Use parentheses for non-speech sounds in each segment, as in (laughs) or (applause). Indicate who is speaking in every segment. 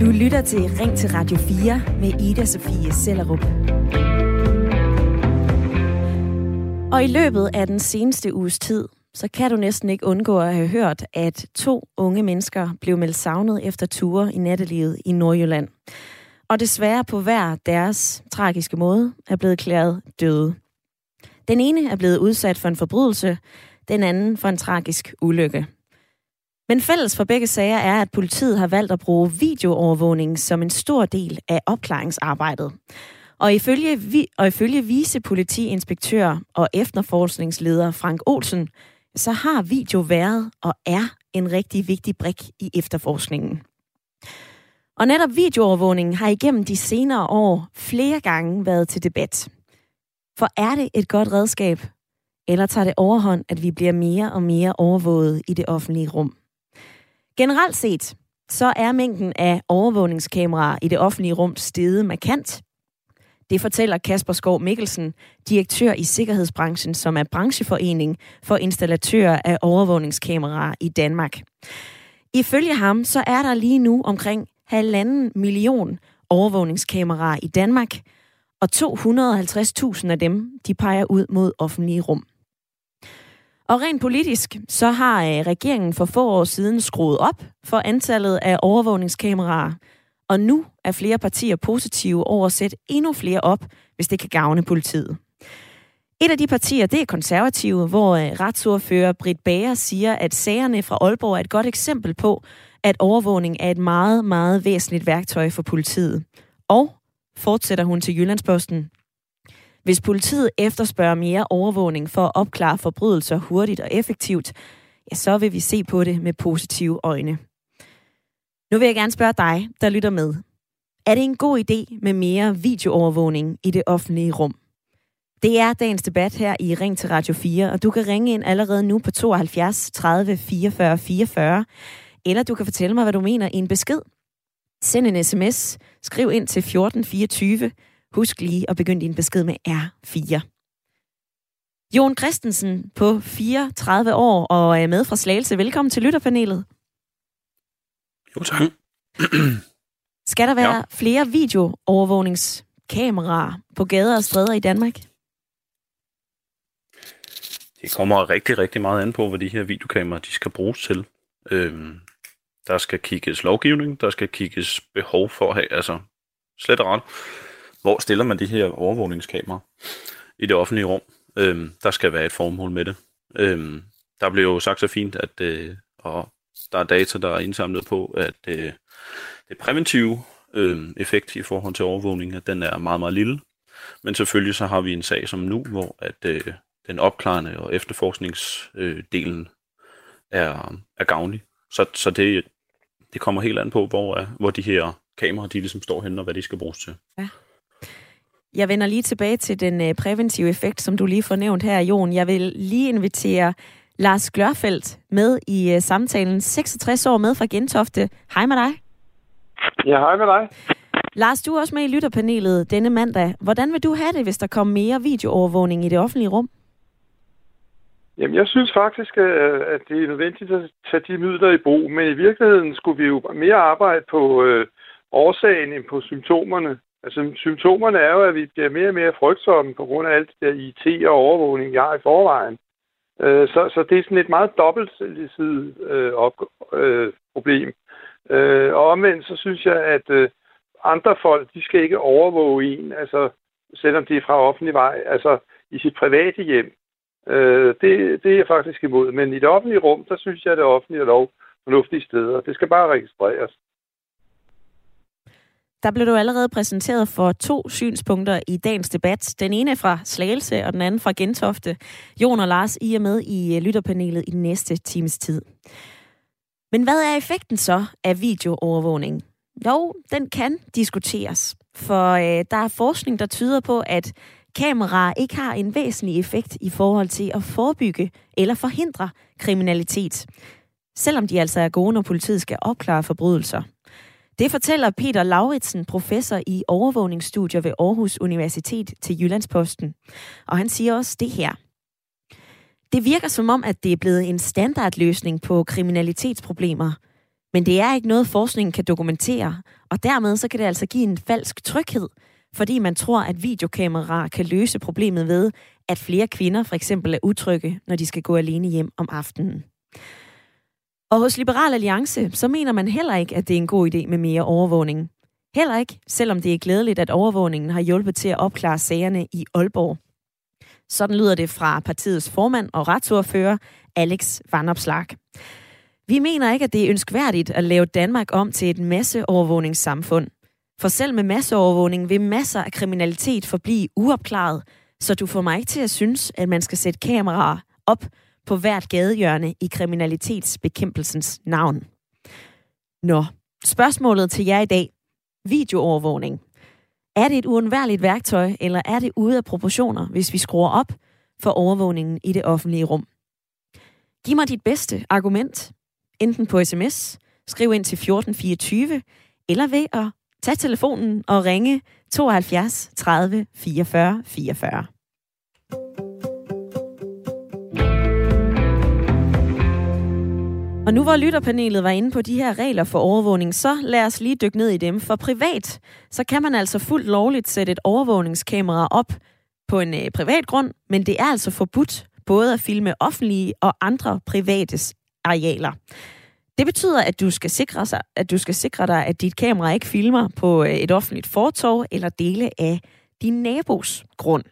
Speaker 1: Du lytter til Ring til Radio 4 med Ida Sofie Sellerup. Og i løbet af den seneste uges tid, så kan du næsten ikke undgå at have hørt, at to unge mennesker blev meldt savnet efter ture i nattelivet i Nordjylland. Og desværre på hver deres tragiske måde er blevet klæret døde. Den ene er blevet udsat for en forbrydelse, den anden for en tragisk ulykke. Men fælles for begge sager er, at politiet har valgt at bruge videoovervågning som en stor del af opklaringsarbejdet. Og ifølge, vi, og ifølge vicepolitiinspektør og efterforskningsleder Frank Olsen, så har video været og er en rigtig vigtig brik i efterforskningen. Og netop videoovervågningen har igennem de senere år flere gange været til debat. For er det et godt redskab, eller tager det overhånd, at vi bliver mere og mere overvåget i det offentlige rum? Generelt set, så er mængden af overvågningskameraer i det offentlige rum steget markant. Det fortæller Kasper Skov Mikkelsen, direktør i Sikkerhedsbranchen, som er brancheforening for installatører af overvågningskameraer i Danmark. Ifølge ham, så er der lige nu omkring halvanden million overvågningskameraer i Danmark, og 250.000 af dem, de peger ud mod offentlige rum. Og rent politisk, så har øh, regeringen for få år siden skruet op for antallet af overvågningskameraer, og nu er flere partier positive over at sætte endnu flere op, hvis det kan gavne politiet. Et af de partier, det er konservative, hvor øh, retsordfører Britt Bager siger, at sagerne fra Aalborg er et godt eksempel på, at overvågning er et meget, meget væsentligt værktøj for politiet. Og, fortsætter hun til Jyllandsposten, hvis politiet efterspørger mere overvågning for at opklare forbrydelser hurtigt og effektivt, ja, så vil vi se på det med positive øjne. Nu vil jeg gerne spørge dig, der lytter med. Er det en god idé med mere videoovervågning i det offentlige rum? Det er dagens debat her i Ring til Radio 4, og du kan ringe ind allerede nu på 72 30 44 44, eller du kan fortælle mig, hvad du mener i en besked. Send en sms, skriv ind til 1424, Husk lige at begynde din besked med R4. Jon Christensen på 34 år og er med fra Slagelse. Velkommen til lytterpanelet.
Speaker 2: Jo, tak. (clears throat)
Speaker 1: Skal der være ja. flere videoovervågningskameraer på gader og stræder i Danmark?
Speaker 2: Det kommer rigtig, rigtig meget an på, hvad de her videokameraer de skal bruges til. Øhm, der skal kigges lovgivning, der skal kigges behov for at have, altså slet og ret hvor stiller man de her overvågningskameraer i det offentlige rum? Øhm, der skal være et formål med det. Øhm, der blev jo sagt så fint, at øh, og der er data, der er indsamlet på, at øh, det præventive øh, effekt i forhold til overvågning, at den er meget, meget lille. Men selvfølgelig så har vi en sag som nu, hvor at øh, den opklarende og efterforskningsdelen øh, er, er gavnlig. Så, så det, det kommer helt an på, hvor, hvor de her kameraer de ligesom står henne, og hvad de skal bruges til. Ja.
Speaker 1: Jeg vender lige tilbage til den øh, præventive effekt, som du lige får nævnt her, Jon. Jeg vil lige invitere Lars Glørfeldt med i uh, samtalen. 66 år med fra Gentofte. Hej med dig.
Speaker 3: Ja, hej med dig.
Speaker 1: Lars, du er også med i lytterpanelet denne mandag. Hvordan vil du have det, hvis der kommer mere videoovervågning i det offentlige rum?
Speaker 3: Jamen, jeg synes faktisk, at det er nødvendigt at tage de midler i brug, men i virkeligheden skulle vi jo mere arbejde på øh, årsagen end på symptomerne. Altså, symptomerne er jo, at vi bliver mere og mere frygtsomme på grund af alt det der IT og overvågning, jeg har i forvejen. Øh, så, så det er sådan et meget dobbeltsidigt øh, op, øh, problem. Øh, og omvendt, så synes jeg, at øh, andre folk, de skal ikke overvåge en, altså selvom de er fra offentlig vej, altså i sit private hjem. Øh, det, det er jeg faktisk imod. Men i det offentlige rum, der synes jeg, at det offentlige er lov fornuftige steder. Det skal bare registreres.
Speaker 1: Der blev du allerede præsenteret for to synspunkter i dagens debat. Den ene er fra Slagelse, og den anden fra Gentofte. Jon og Lars, I er med i øh, lytterpanelet i den næste times tid. Men hvad er effekten så af videoovervågning? Jo, den kan diskuteres, for øh, der er forskning, der tyder på, at kameraer ikke har en væsentlig effekt i forhold til at forebygge eller forhindre kriminalitet, selvom de altså er gode, når politiet skal opklare forbrydelser. Det fortæller Peter Lauritsen, professor i overvågningsstudier ved Aarhus Universitet til Jyllandsposten. Og han siger også det her. Det virker som om, at det er blevet en standardløsning på kriminalitetsproblemer. Men det er ikke noget, forskningen kan dokumentere, og dermed så kan det altså give en falsk tryghed, fordi man tror, at videokameraer kan løse problemet ved, at flere kvinder for eksempel er utrygge, når de skal gå alene hjem om aftenen. Og hos Liberal Alliance, så mener man heller ikke, at det er en god idé med mere overvågning. Heller ikke, selvom det er glædeligt, at overvågningen har hjulpet til at opklare sagerne i Aalborg. Sådan lyder det fra partiets formand og retsordfører, Alex Vanopslag. Vi mener ikke, at det er ønskværdigt at lave Danmark om til et masseovervågningssamfund. For selv med masseovervågning vil masser af kriminalitet forblive uopklaret, så du får mig ikke til at synes, at man skal sætte kameraer op på hvert gadehjørne i kriminalitetsbekæmpelsens navn. Nå, spørgsmålet til jer i dag. Videoovervågning. Er det et uundværligt værktøj, eller er det ude af proportioner, hvis vi skruer op for overvågningen i det offentlige rum? Giv mig dit bedste argument, enten på sms, skriv ind til 1424, eller ved at tage telefonen og ringe 72 30 44 44. Og nu hvor lytterpanelet var inde på de her regler for overvågning, så lad os lige dykke ned i dem. For privat, så kan man altså fuldt lovligt sætte et overvågningskamera op på en øh, privat grund, men det er altså forbudt både at filme offentlige og andre privates arealer. Det betyder, at du skal sikre, sig, at du skal sikre dig, at dit kamera ikke filmer på øh, et offentligt fortov eller dele af din nabos grund.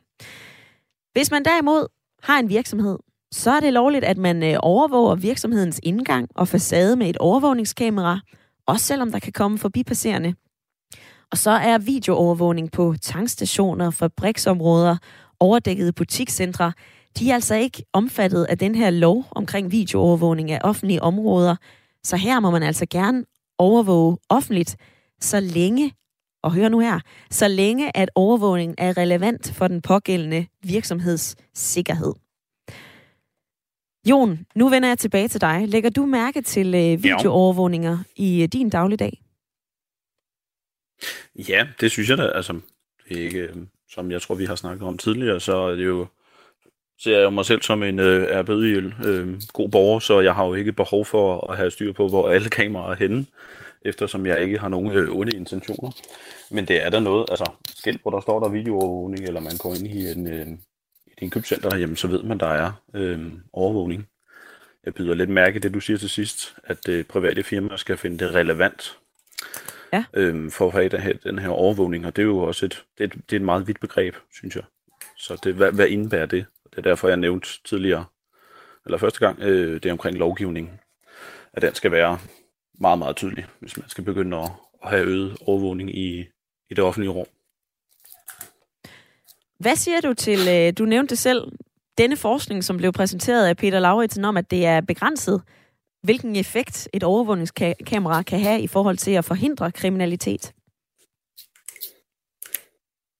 Speaker 1: Hvis man derimod har en virksomhed, så er det lovligt, at man øh, overvåger virksomhedens indgang og facade med et overvågningskamera, også selvom der kan komme forbipasserende. Og så er videoovervågning på tankstationer, fabriksområder, overdækkede butikscentre, de er altså ikke omfattet af den her lov omkring videoovervågning af offentlige områder. Så her må man altså gerne overvåge offentligt, så længe, og hør nu her, så længe at overvågningen er relevant for den pågældende virksomheds sikkerhed. Jon, nu vender jeg tilbage til dig. Lægger du mærke til øh, videoovervågninger i øh, din dagligdag?
Speaker 2: Ja, det synes jeg da. Altså, det er ikke, øh, som jeg tror, vi har snakket om tidligere, så er det jo ser jeg mig selv som en øh, erbødig øh, god borger, så jeg har jo ikke behov for at have styr på, hvor alle kameraer er henne, eftersom jeg ikke har nogen øh, onde intentioner. Men det er der noget, altså skilt, hvor der står der videoovervågning, eller man går ind i en, øh, i en købcenter, jamen, så ved man, der er øh, overvågning. Jeg byder lidt mærke det, du siger til sidst, at øh, private firmaer skal finde det relevant ja. øh, for at have den her, den her overvågning, og det er jo også et, det er, et, det er et meget vidt begreb, synes jeg. Så det, hvad, hvad indebærer det? Det er derfor, jeg nævnte tidligere, eller første gang, øh, det er omkring lovgivning, at den skal være meget, meget tydelig, hvis man skal begynde at, at have øget overvågning i, i det offentlige rum.
Speaker 1: Hvad siger du til, øh, du nævnte det selv, denne forskning, som blev præsenteret af Peter Lauritsen om, at det er begrænset, hvilken effekt et overvågningskamera kan have i forhold til at forhindre kriminalitet?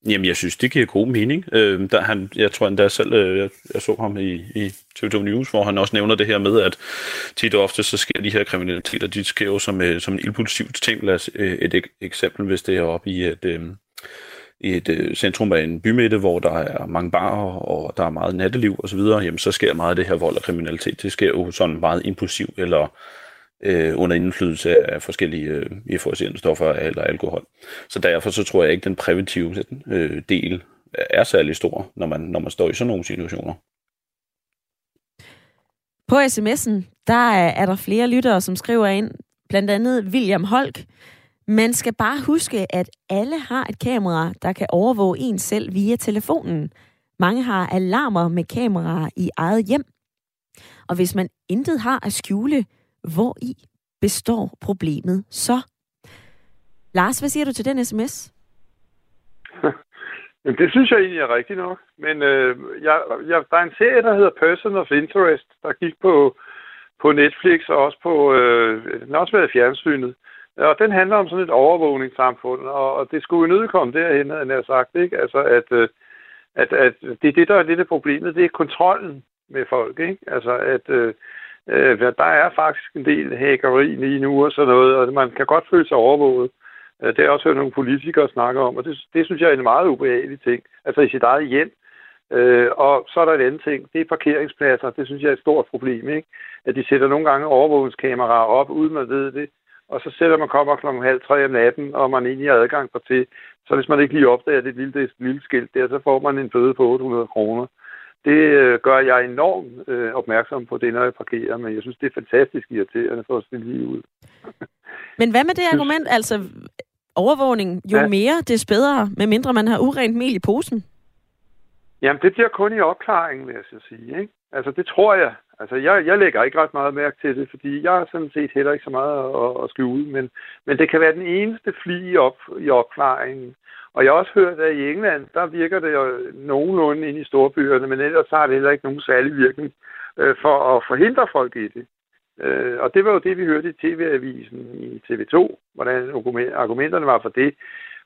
Speaker 2: Jamen, jeg synes, det giver god mening. Øh, der, han, jeg tror endda selv, øh, jeg, jeg så ham i, i TV2 News, hvor han også nævner det her med, at tit og ofte så sker de her kriminaliteter, de sker jo som, øh, som en impulsivt ting. Lad os øh, et, ek- eksempel, hvis det er oppe i et, øh, et øh, centrum af en bymidte, hvor der er mange barer, og der er meget natteliv osv., jamen så sker meget af det her vold og kriminalitet. Det sker jo sådan meget impulsivt, eller øh, under indflydelse af forskellige øh, euforiserende stoffer eller alkohol. Så derfor så tror jeg ikke, den præventive øh, del er særlig stor, når man, når man står i sådan nogle situationer.
Speaker 1: På sms'en, der er der flere lyttere, som skriver ind, blandt andet William Holk. Man skal bare huske, at alle har et kamera, der kan overvåge en selv via telefonen. Mange har alarmer med kameraer i eget hjem. Og hvis man intet har at skjule, hvor i består problemet så? Lars, hvad siger du til den sms? (laughs)
Speaker 3: det synes jeg egentlig er rigtigt nok. Men øh, jeg, jeg, der er en serie, der hedder Person of Interest, der gik på, på Netflix og også på øh, den også været fjernsynet. Og den handler om sådan et overvågningssamfund, og, og det skulle jo nødkomme derhen, havde jeg sagt, ikke? Altså, at, øh, at, at det er det, der er lidt af problemet, det er kontrollen med folk, ikke? Altså, at, øh, øh der er faktisk en del hækkeri lige nu og sådan noget, og man kan godt føle sig overvåget. Øh, det har også hørt nogle politikere snakke om, og det, det synes jeg er en meget ubehagelig ting. Altså i sit eget hjem. Øh, og så er der en anden ting, det er parkeringspladser. Det synes jeg er et stort problem, ikke? At de sætter nogle gange overvågningskameraer op, uden man ved det og så sætter man kommer klokken halv tre om natten, og man egentlig har adgang på til. Så hvis man ikke lige opdager det lille, det lille skilt der, så får man en bøde på 800 kroner. Det øh, gør jeg enormt øh, opmærksom på det, når jeg parkerer, men jeg synes, det er fantastisk irriterende for at stille lige ud. (laughs)
Speaker 1: men hvad med det argument, altså overvågning, jo ja. mere, des bedre, medmindre man har urent mel i posen?
Speaker 3: Jamen, det bliver kun i opklaringen, vil jeg så sige. Ikke? Altså, det tror jeg. Altså, jeg, jeg lægger ikke ret meget mærke til det, fordi jeg har sådan set heller ikke så meget at, at skjule, men, men det kan være den eneste fli i, op, i opklaringen. Og jeg har også hørt, at i England, der virker det jo nogenlunde ind i storbyerne, men ellers har det heller ikke nogen særlig virkning øh, for at forhindre folk i det. Øh, og det var jo det, vi hørte i TV-avisen i TV2, hvordan argumenterne var for det.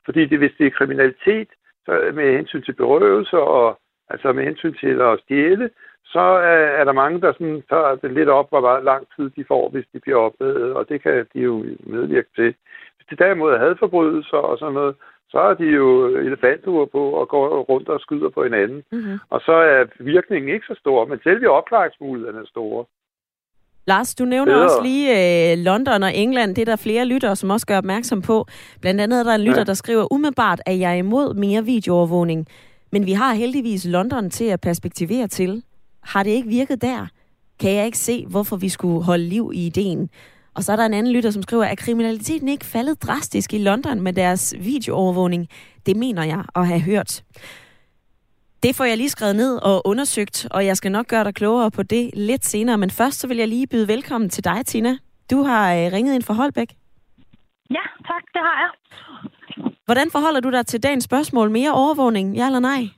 Speaker 3: Fordi det, hvis det er kriminalitet, så med hensyn til berøvelse og altså med hensyn til at stjæle, så er, er der mange, der sådan tager det lidt op, hvor lang tid de får, hvis de bliver opdaget, og det kan de jo medvirke til. Hvis det derimod er hadforbrydelser og sådan noget, så er de jo elefantuger på og går rundt og skyder på hinanden. Mm-hmm. Og så er virkningen ikke så stor, men selve opklaringsmulighederne er store.
Speaker 1: Lars, du nævner Bedre. også lige øh, London og England. Det er der flere lyttere, som også gør opmærksom på. Blandt andet er der en lytter, ja. der skriver, umiddelbart er jeg imod mere videoovervågning. Men vi har heldigvis London til at perspektivere til. Har det ikke virket der? Kan jeg ikke se, hvorfor vi skulle holde liv i ideen? Og så er der en anden lytter, som skriver, at kriminaliteten ikke faldet drastisk i London med deres videoovervågning. Det mener jeg at have hørt. Det får jeg lige skrevet ned og undersøgt, og jeg skal nok gøre dig klogere på det lidt senere. Men først så vil jeg lige byde velkommen til dig, Tina. Du har øh, ringet ind for Holbæk.
Speaker 4: Ja, tak, det har jeg.
Speaker 1: Hvordan forholder du dig til dagens spørgsmål? Mere overvågning, ja eller nej?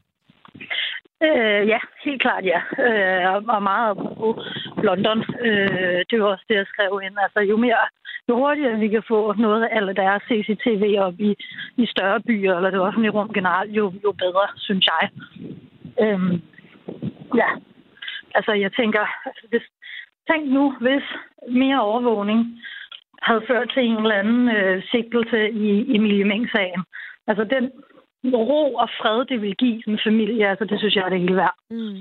Speaker 4: Øh, ja, helt klart ja. Øh, og meget på London. Øh, det var også det, jeg skrev ind. Altså, jo mere, jo hurtigere vi kan få noget af alle deres CCTV op i, i større byer, eller det offentlige rum generelt, jo, jo bedre, synes jeg. Øh, ja, altså jeg tænker, altså, hvis, tænk nu, hvis mere overvågning havde ført til en eller anden øh, sigtelse i Emilie Meng-sagen. Altså den ro og fred, det vil give en familie, altså det synes jeg er det hele værd. Mm.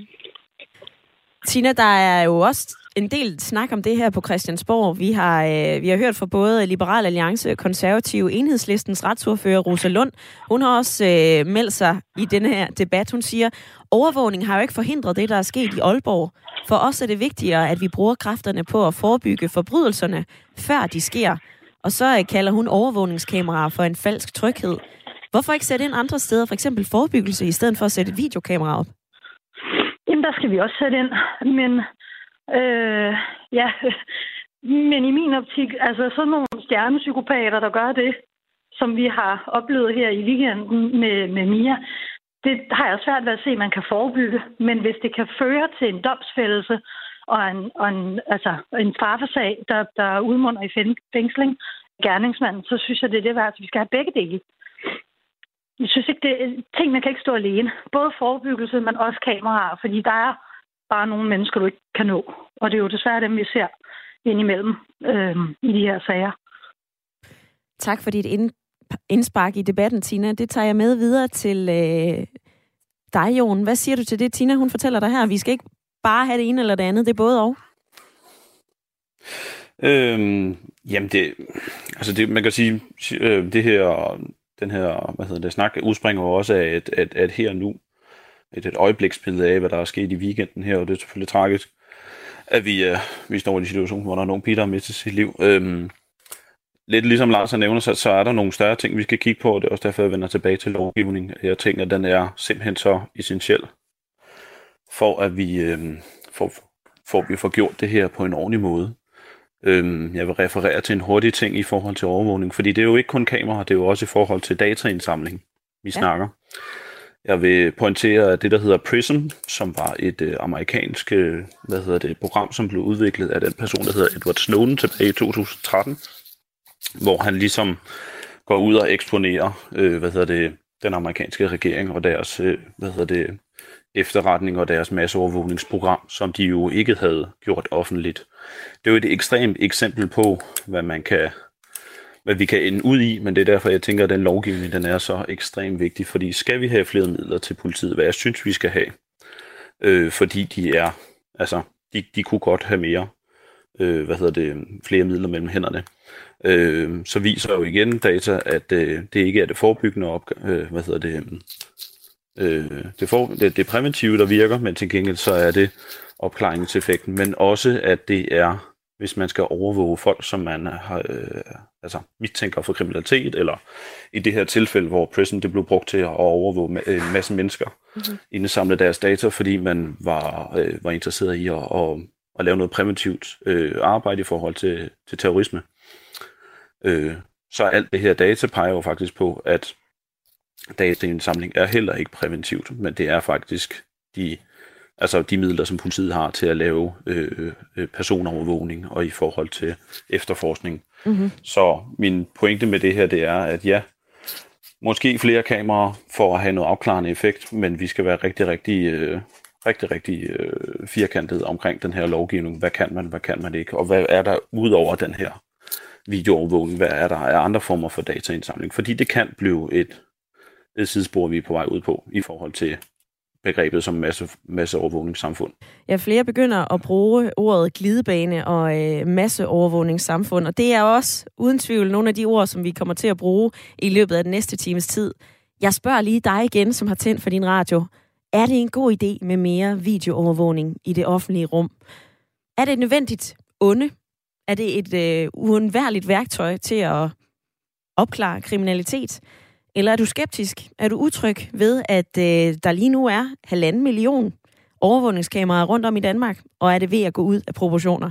Speaker 1: Tina, der er jo også en del snak om det her på Christiansborg. Vi har, øh, vi har hørt fra både Liberal Alliance, Konservative, Enhedslistens retsordfører Rosa Lund. Hun har også øh, meldt sig i denne her debat. Hun siger, overvågning har jo ikke forhindret det, der er sket i Aalborg. For os er det vigtigere, at vi bruger kræfterne på at forebygge forbrydelserne, før de sker. Og så øh, kalder hun overvågningskameraer for en falsk tryghed. Hvorfor ikke sætte ind andre steder, for eksempel forebyggelse, i stedet for at sætte et videokamera op?
Speaker 4: Jamen, der skal vi også sætte ind. Men, øh, ja, (laughs) men i min optik, altså sådan nogle stjernepsykopater, der gør det, som vi har oplevet her i weekenden med, med Mia, det har jeg svært ved at se, at man kan forebygge. Men hvis det kan føre til en domsfældelse og en, og en, altså en straffesag, der, der udmunder i fængsling, gerningsmanden, så synes jeg, det er det værd, at vi skal have begge dele. Jeg synes ikke, det, tingene kan ikke stå alene. Både forebyggelse, men også kameraer, fordi der er bare nogle mennesker, du ikke kan nå. Og det er jo desværre dem, vi ser indimellem øh, i de her sager.
Speaker 1: Tak for dit ind, indspark i debatten, Tina. Det tager jeg med videre til øh, dig, Jon. Hvad siger du til det, Tina? Hun fortæller dig her. Vi skal ikke bare have det ene eller det andet. Det er både og.
Speaker 2: Øhm, jamen, det, altså det, man kan sige, øh, det her den her hvad hedder det, snak udspringer jo også af, at, at, at her nu, et, et øjebliksbillede af, hvad der er sket i weekenden her, og det er selvfølgelig tragisk, at vi, uh, vi står i en situation, hvor der er nogen Peter har mistet sit liv. Øhm, lidt ligesom Lars har nævnt, så, så er der nogle større ting, vi skal kigge på, og det er også derfor, jeg vender tilbage til lovgivning. Jeg tænker, at den er simpelthen så essentiel, for at vi, øhm, for, for at vi får gjort det her på en ordentlig måde. Øhm, jeg vil referere til en hurtig ting i forhold til overvågning, fordi det er jo ikke kun kamera, det er jo også i forhold til dataindsamling, vi ja. snakker. Jeg vil pointere, at det, der hedder PRISM, som var et øh, amerikansk øh, hvad hedder det, program, som blev udviklet af den person, der hedder Edward Snowden tilbage i 2013, hvor han ligesom går ud og eksponerer øh, hvad hedder det, den amerikanske regering og deres øh, hvad hedder det, efterretning og deres masseovervågningsprogram, som de jo ikke havde gjort offentligt. Det er jo et ekstremt eksempel på, hvad man kan hvad vi kan ende ud i, men det er derfor, jeg tænker, at den lovgivning den er så ekstremt vigtig, fordi skal vi have flere midler til politiet, hvad jeg synes, vi skal have, øh, fordi de er, altså, de, de kunne godt have mere, øh, hvad hedder det, flere midler mellem hænderne. øh, så viser jo igen data, at øh, det ikke er det forebyggende op, øh, hvad hedder det, øh, det, for, det, det præventive, der virker, men til gengæld så er det opklaringseffekten, men også at det er, hvis man skal overvåge folk, som man har, øh, altså mistænker for kriminalitet, eller i det her tilfælde, hvor Prison det blev brugt til at overvåge en masse mennesker, mm-hmm. indsamle deres data, fordi man var, øh, var interesseret i at, at, at lave noget præventivt øh, arbejde i forhold til, til terrorisme. Øh, så alt det her data peger jo faktisk på, at dataindsamling er heller ikke præventivt, men det er faktisk de, altså de midler, som politiet har til at lave øh, øh, personovervågning og i forhold til efterforskning. Mm-hmm. Så min pointe med det her, det er, at ja, måske flere kameraer for at have noget afklarende effekt, men vi skal være rigtig, rigtig, øh, rigtig, rigtig øh, firkantet omkring den her lovgivning. Hvad kan man, hvad kan man ikke, og hvad er der ud over den her videoovervågning, hvad er der af andre former for dataindsamling? Fordi det kan blive et, et Øh, sidespor, vi er på vej ud på i forhold til begrebet som masse, masseovervågningssamfund.
Speaker 1: Ja, flere begynder at bruge ordet glidebane og øh, masseovervågningssamfund, og det er også uden tvivl nogle af de ord, som vi kommer til at bruge i løbet af den næste times tid. Jeg spørger lige dig igen, som har tændt for din radio. Er det en god idé med mere videoovervågning i det offentlige rum? Er det et nødvendigt onde? Er det et øh, uundværligt værktøj til at opklare kriminalitet? Eller er du skeptisk? Er du utryg ved, at øh, der lige nu er halvanden million overvågningskameraer rundt om i Danmark, og er det ved at gå ud af proportioner?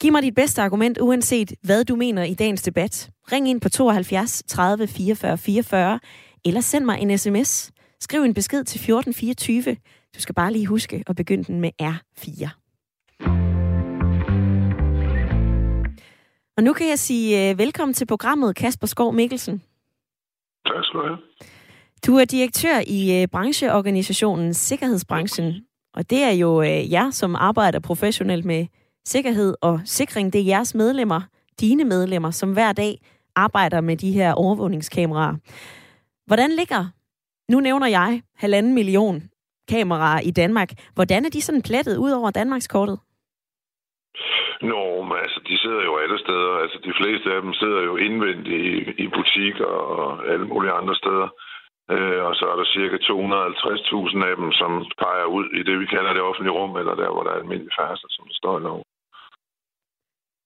Speaker 1: Giv mig dit bedste argument, uanset hvad du mener i dagens debat. Ring ind på 72 30 44 44, eller send mig en sms. Skriv en besked til 1424. Du skal bare lige huske at begynde den med R4. Og nu kan jeg sige øh, velkommen til programmet, Kasper Skov Mikkelsen.
Speaker 5: Tak skal du have.
Speaker 1: Du er direktør i øh, brancheorganisationen Sikkerhedsbranchen, og det er jo øh, jer, som arbejder professionelt med sikkerhed og sikring. Det er jeres medlemmer, dine medlemmer, som hver dag arbejder med de her overvågningskameraer. Hvordan ligger, nu nævner jeg, halvanden million kameraer i Danmark. Hvordan er de sådan plettet ud over Danmarkskortet?
Speaker 5: Nå, men altså, de sidder jo alle steder. Altså, de fleste af dem sidder jo indvendigt i, i butikker og alle mulige andre steder. Øh, og så er der cirka 250.000 af dem, som peger ud i det, vi kalder det offentlige rum, eller der, hvor der er almindelig færdsel, som der står i lov.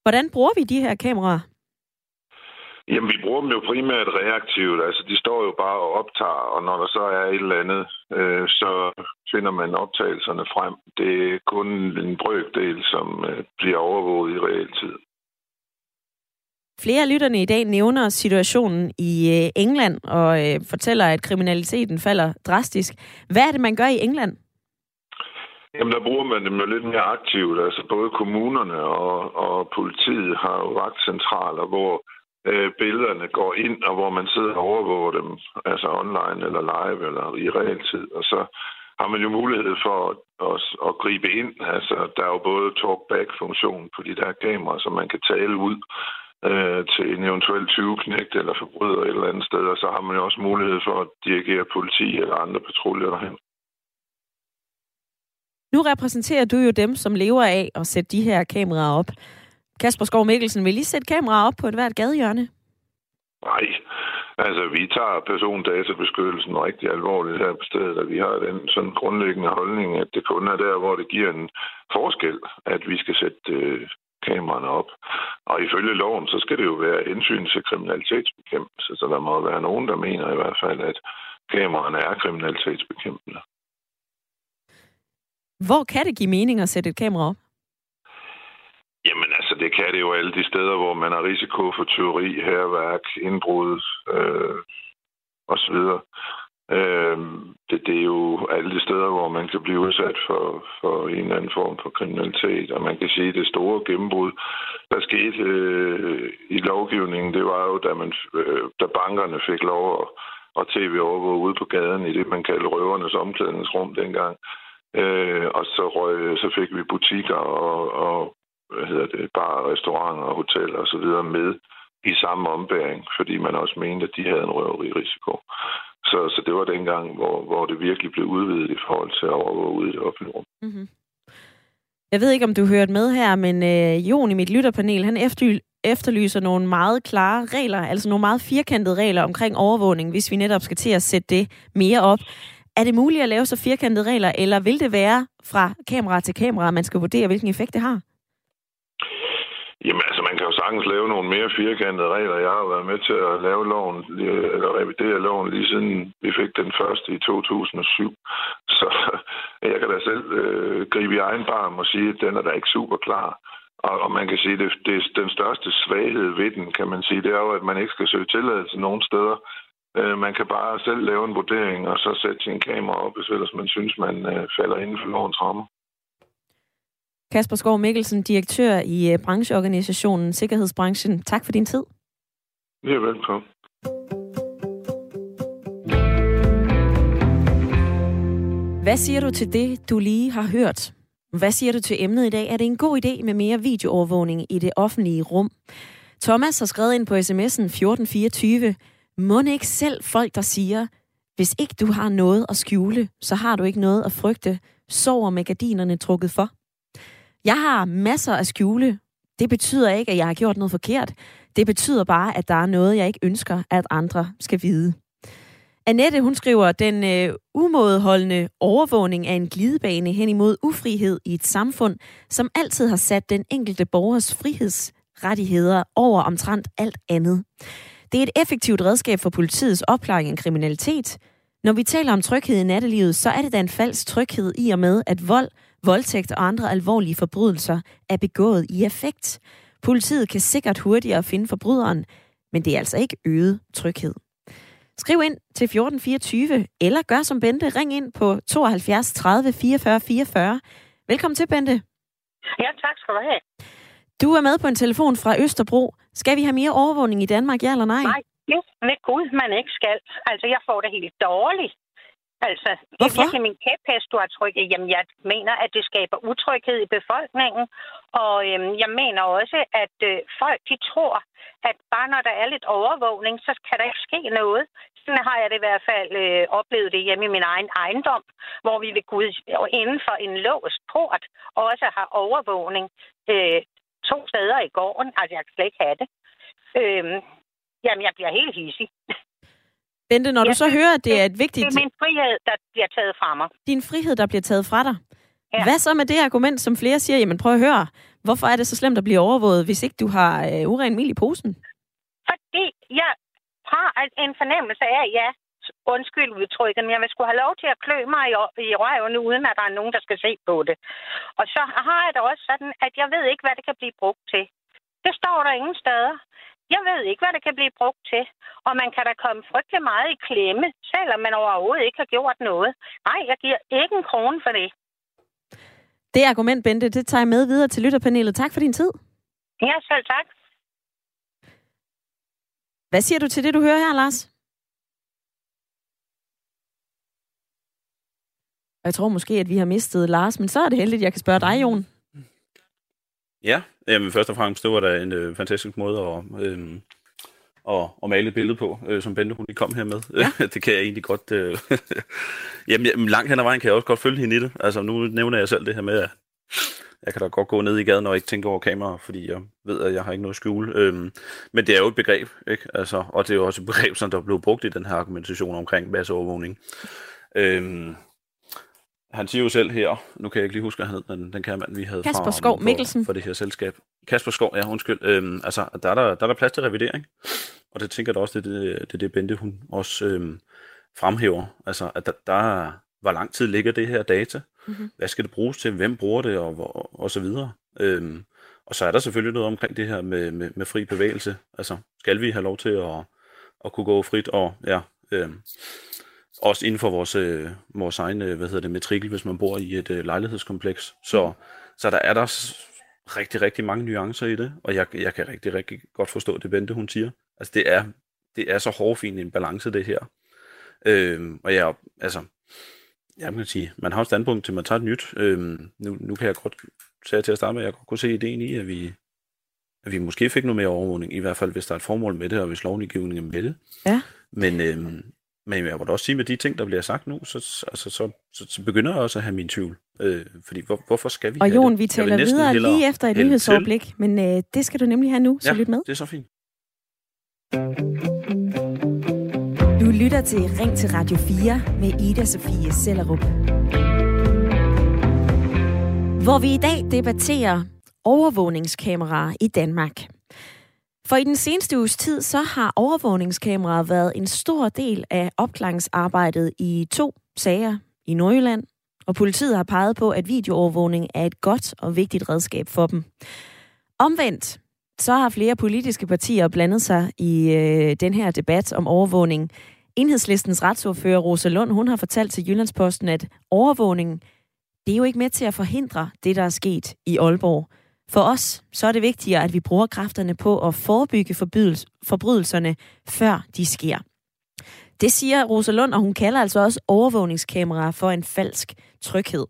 Speaker 1: Hvordan bruger vi de her kameraer?
Speaker 5: Jamen, vi bruger dem jo primært reaktivt. Altså, de står jo bare og optager, og når der så er et eller andet, øh, så finder man optagelserne frem. Det er kun en brøkdel, som øh, bliver overvåget i realtid.
Speaker 1: Flere af lytterne i dag nævner situationen i øh, England og øh, fortæller, at kriminaliteten falder drastisk. Hvad er det, man gør i England?
Speaker 5: Jamen, der bruger man dem jo lidt mere aktivt. Altså, både kommunerne og, og politiet har jo vagtcentraler, hvor øh, billederne går ind, og hvor man sidder og overvåger dem, altså online eller live eller i realtid. Og så har man jo mulighed for at, at, at gribe ind. Altså, der er jo både talkback-funktion på de der kameraer, så man kan tale ud øh, til en eventuel 20-knægt eller forbryder et eller andet sted, og så har man jo også mulighed for at dirigere politi eller andre patruljer derhen.
Speaker 1: Nu repræsenterer du jo dem, som lever af at sætte de her kameraer op. Kasper Skov Mikkelsen, vil I sætte kameraer op på et hvert gadehjørne?
Speaker 5: Nej, altså vi tager persondatabeskyttelsen rigtig alvorligt her på stedet, og vi har den sådan grundlæggende holdning, at det kun er der, hvor det giver en forskel, at vi skal sætte øh, kameraerne op. Og ifølge loven, så skal det jo være hensyn til kriminalitetsbekæmpelse, så der må være nogen, der mener i hvert fald, at kameraerne er kriminalitetsbekæmpende.
Speaker 1: Hvor kan det give mening at sætte et kamera op?
Speaker 5: Det kan det jo alle de steder, hvor man har risiko for tyveri, herværk, indbrud øh, osv. Øh, det, det er jo alle de steder, hvor man kan blive udsat for, for en eller anden form for kriminalitet. Og man kan sige, at det store gennembrud, der skete øh, i lovgivningen, det var jo, da, man, øh, da bankerne fik lov at, at tv-overvåge ude på gaden i det, man kaldte røvernes omklædningsrum dengang. Øh, og så, røg, så fik vi butikker og, og hvad hedder det, bar, restauranter, hoteller og så videre med i samme ombæring, fordi man også mente, at de havde en røveririsiko. Så, så det var dengang, hvor, hvor det virkelig blev udvidet i forhold til at overvåge ude i det offentlige rum. Mm-hmm.
Speaker 1: Jeg ved ikke, om du hørte med her, men øh, Jon i mit lytterpanel, han efterlyser nogle meget klare regler, altså nogle meget firkantede regler omkring overvågning, hvis vi netop skal til at sætte det mere op. Er det muligt at lave så firkantede regler, eller vil det være fra kamera til kamera, at man skal vurdere, hvilken effekt det har?
Speaker 5: Jamen altså, man kan jo sagtens lave nogle mere firkantede regler. Jeg har været med til at lave loven, øh, eller revidere loven lige siden vi fik den første i 2007. (laughs) Så øh, jeg kan da selv øh, gribe i egen barm og sige, at den er da ikke super klar. Og, og man kan sige, at det, det, den største svaghed ved den, kan man sige, det er jo, at man ikke skal søge tilladelse nogen steder. Øh, man kan bare selv lave en vurdering, og så sætte sin kamera op, hvis ellers man synes, man øh, falder inden for lovens rammer.
Speaker 1: Kasper Skov Mikkelsen, direktør i øh, brancheorganisationen Sikkerhedsbranchen. Tak for din tid.
Speaker 5: Ja, velkommen.
Speaker 1: Hvad siger du til det, du lige har hørt? Hvad siger du til emnet i dag? Er det en god idé med mere videoovervågning i det offentlige rum? Thomas har skrevet ind på sms'en 1424. Må ikke selv folk, der siger, hvis ikke du har noget at skjule, så har du ikke noget at frygte, sover med gardinerne trukket for? Jeg har masser at skjule. Det betyder ikke, at jeg har gjort noget forkert. Det betyder bare, at der er noget, jeg ikke ønsker, at andre skal vide. Annette, hun skriver, den øh, umådeholdende overvågning af en glidebane hen imod ufrihed i et samfund, som altid har sat den enkelte borgers frihedsrettigheder over omtrent alt andet. Det er et effektivt redskab for politiets opklaring af kriminalitet. Når vi taler om tryghed i nattelivet, så er det da en falsk tryghed i og med, at vold, voldtægt og andre alvorlige forbrydelser er begået i effekt. Politiet kan sikkert hurtigere finde forbryderen, men det er altså ikke øget tryghed. Skriv ind til 1424, eller gør som Bente. Ring ind på 72 30 44 44. Velkommen til, Bente.
Speaker 6: Ja, tak skal du have.
Speaker 1: Du er med på en telefon fra Østerbro. Skal vi have mere overvågning i Danmark, ja eller nej?
Speaker 6: Nej, det er Gud, man ikke skal. Altså, jeg får det helt dårligt. Altså,
Speaker 1: Hvorfor?
Speaker 6: det er min kæphest, du har trykket. Jamen, jeg mener, at det skaber utryghed i befolkningen. Og øhm, jeg mener også, at øh, folk, de tror, at bare når der er lidt overvågning, så kan der ikke ske noget. Sådan har jeg det i hvert fald øh, oplevet det hjemme i min egen ejendom, hvor vi ved Gud inden for en låst port også har overvågning øh, to steder i gården. Altså, jeg kan slet ikke have det. Øhm, jamen, jeg bliver helt hissig.
Speaker 1: Bente, når du så hører, at det er et vigtigt...
Speaker 6: Det er min frihed, der bliver taget fra mig.
Speaker 1: Din frihed, der bliver taget fra dig. Ja. Hvad så med det argument, som flere siger, jamen prøv at høre, hvorfor er det så slemt at blive overvåget, hvis ikke du har øh, uren mil i posen?
Speaker 6: Fordi jeg har en fornemmelse af, ja, undskyld udtrykket, men jeg vil skulle have lov til at klø mig i, i røven, uden at der er nogen, der skal se på det. Og så har jeg det også sådan, at jeg ved ikke, hvad det kan blive brugt til. Det står der ingen steder. Jeg ved ikke, hvad det kan blive brugt til. Og man kan da komme frygtelig meget i klemme, selvom man overhovedet ikke har gjort noget. Nej, jeg giver ikke en krone for det.
Speaker 1: Det argument, Bente, det tager jeg med videre til lytterpanelet. Tak for din tid.
Speaker 6: Ja, selv tak.
Speaker 1: Hvad siger du til det, du hører her, Lars? Jeg tror måske, at vi har mistet Lars, men så er det heldigt, at jeg kan spørge dig, Jon.
Speaker 2: Ja, jamen først og fremmest, det var da en øh, fantastisk måde at, øh, at, at male et billede på, øh, som Bente hun lige kom her med. Ja. (laughs) det kan jeg egentlig godt... Øh, (laughs) jamen, jamen, langt hen ad vejen kan jeg også godt følge hende i det. Altså, nu nævner jeg selv det her med, at jeg kan da godt gå ned i gaden og ikke tænke over kamera, fordi jeg ved, at jeg har ikke noget at skjule. Øhm, men det er jo et begreb, ikke? Altså, og det er jo også et begreb, som der blev brugt i den her argumentation omkring masseovervågning. Øhm, han siger jo selv her, nu kan jeg ikke lige huske, hvad han hed, den, den kære mand, vi havde
Speaker 1: Kasper
Speaker 2: fra
Speaker 1: Skov
Speaker 2: for,
Speaker 1: Mikkelsen.
Speaker 2: for det her selskab. Kasper Skov, ja, undskyld. Øhm, altså, der er der, der er der plads til revidering, og det tænker jeg da også, det er det, det, det Bente, hun også øhm, fremhæver. Altså, at der, der, hvor lang tid ligger det her data? Mm-hmm. Hvad skal det bruges til? Hvem bruger det? Og, og, og så videre. Øhm, og så er der selvfølgelig noget omkring det her med, med, med fri bevægelse. Altså, skal vi have lov til at, at kunne gå frit og, ja, øhm, også inden for vores, øh, vores egen øh, hvad hedder det, matrikel, hvis man bor i et øh, lejlighedskompleks. Så, mm. så der er der rigtig, rigtig mange nuancer i det, og jeg, jeg kan rigtig, rigtig godt forstå det, Bente, hun siger. Altså, det er, det er så hårdfint en balance, det her. Øhm, og jeg, altså, jeg kan sige, man har et standpunkt til, at man tager et nyt. Øhm, nu, nu kan jeg godt, sige til at starte med, at jeg godt kunne se ideen i, at vi, at vi måske fik noget mere overvågning, i hvert fald hvis der er et formål med det, og hvis lovgivningen er med det.
Speaker 1: Ja.
Speaker 2: Men, øhm, Men jeg må da også sige, med de ting, der bliver sagt nu, så, altså, så, så, så begynder jeg også at have min tvivl. Øh, fordi hvor, hvorfor skal vi
Speaker 1: Og Jon, vi taler videre lige efter et nyhedsoverblik, men øh, det skal du nemlig have nu, så
Speaker 2: ja,
Speaker 1: lyt med.
Speaker 2: det er så fint.
Speaker 1: Du lytter til Ring til Radio 4 med Ida Sofie Sellerup. Hvor vi i dag debatterer overvågningskameraer i Danmark. For i den seneste uges tid, så har overvågningskameraer været en stor del af opklaringsarbejdet i to sager i Nordjylland, og politiet har peget på, at videoovervågning er et godt og vigtigt redskab for dem. Omvendt, så har flere politiske partier blandet sig i øh, den her debat om overvågning. Enhedslistens retsordfører Rosa Lund, hun har fortalt til Jyllandsposten, at overvågning, det er jo ikke med til at forhindre det, der er sket i Aalborg. For os, så er det vigtigere, at vi bruger kræfterne på at forebygge forbrydelserne, før de sker. Det siger Rosa Lund, og hun kalder altså også overvågningskameraer for en falsk tryghed.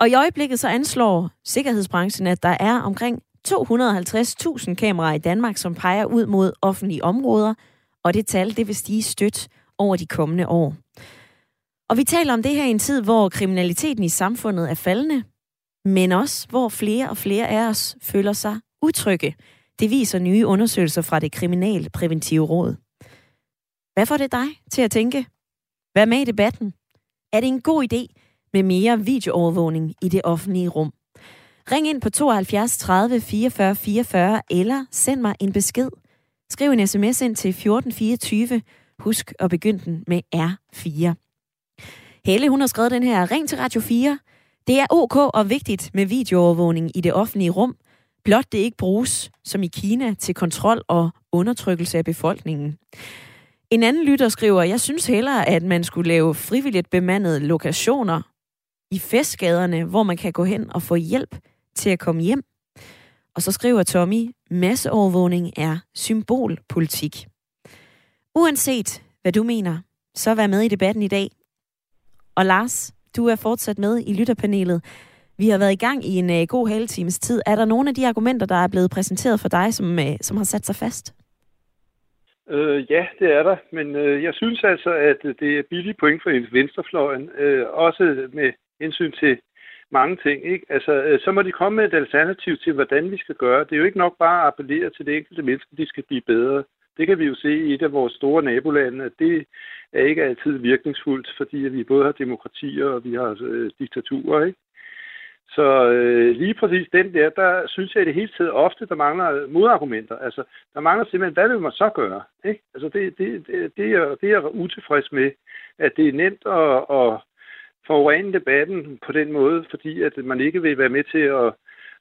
Speaker 1: Og i øjeblikket så anslår sikkerhedsbranchen, at der er omkring 250.000 kameraer i Danmark, som peger ud mod offentlige områder, og det tal det vil stige stødt over de kommende år. Og vi taler om det her i en tid, hvor kriminaliteten i samfundet er faldende, men også hvor flere og flere af os føler sig utrygge. Det viser nye undersøgelser fra det kriminalpræventive råd. Hvad får det dig til at tænke? Vær med i debatten. Er det en god idé med mere videoovervågning i det offentlige rum? Ring ind på 72 30 44 44 eller send mig en besked. Skriv en sms ind til 1424. Husk at begynde den med R4. Helle, hun har skrevet den her. Ring til Radio 4. Det er ok og vigtigt med videoovervågning i det offentlige rum. Blot det ikke bruges, som i Kina, til kontrol og undertrykkelse af befolkningen. En anden lytter skriver, jeg synes hellere, at man skulle lave frivilligt bemandede lokationer i festgaderne, hvor man kan gå hen og få hjælp til at komme hjem. Og så skriver Tommy, masseovervågning er symbolpolitik. Uanset hvad du mener, så vær med i debatten i dag. Og Lars, du er fortsat med i lytterpanelet. Vi har været i gang i en øh, god halv times tid. Er der nogle af de argumenter, der er blevet præsenteret for dig, som, øh, som har sat sig fast?
Speaker 3: Øh, ja, det er der, men øh, jeg synes altså, at det er billige point for venstrefløjen, øh, også med hensyn til mange ting. Ikke? Altså, øh, så må de komme med et alternativ til, hvordan vi skal gøre. Det er jo ikke nok bare at appellere til det enkelte menneske, de skal blive bedre. Det kan vi jo se i et af vores store nabolande, at det er ikke altid virkningsfuldt, fordi vi både har demokratier og vi har øh, diktaturer. Ikke? Så øh, lige præcis den der, der synes jeg i det hele taget ofte, der mangler øh, modargumenter. Altså, der mangler simpelthen, hvad vil man så gøre? Ikke? Altså, det, det, det, det, er, det er jeg utilfreds med, at det er nemt at, at forurene debatten på den måde, fordi at man ikke vil være med til at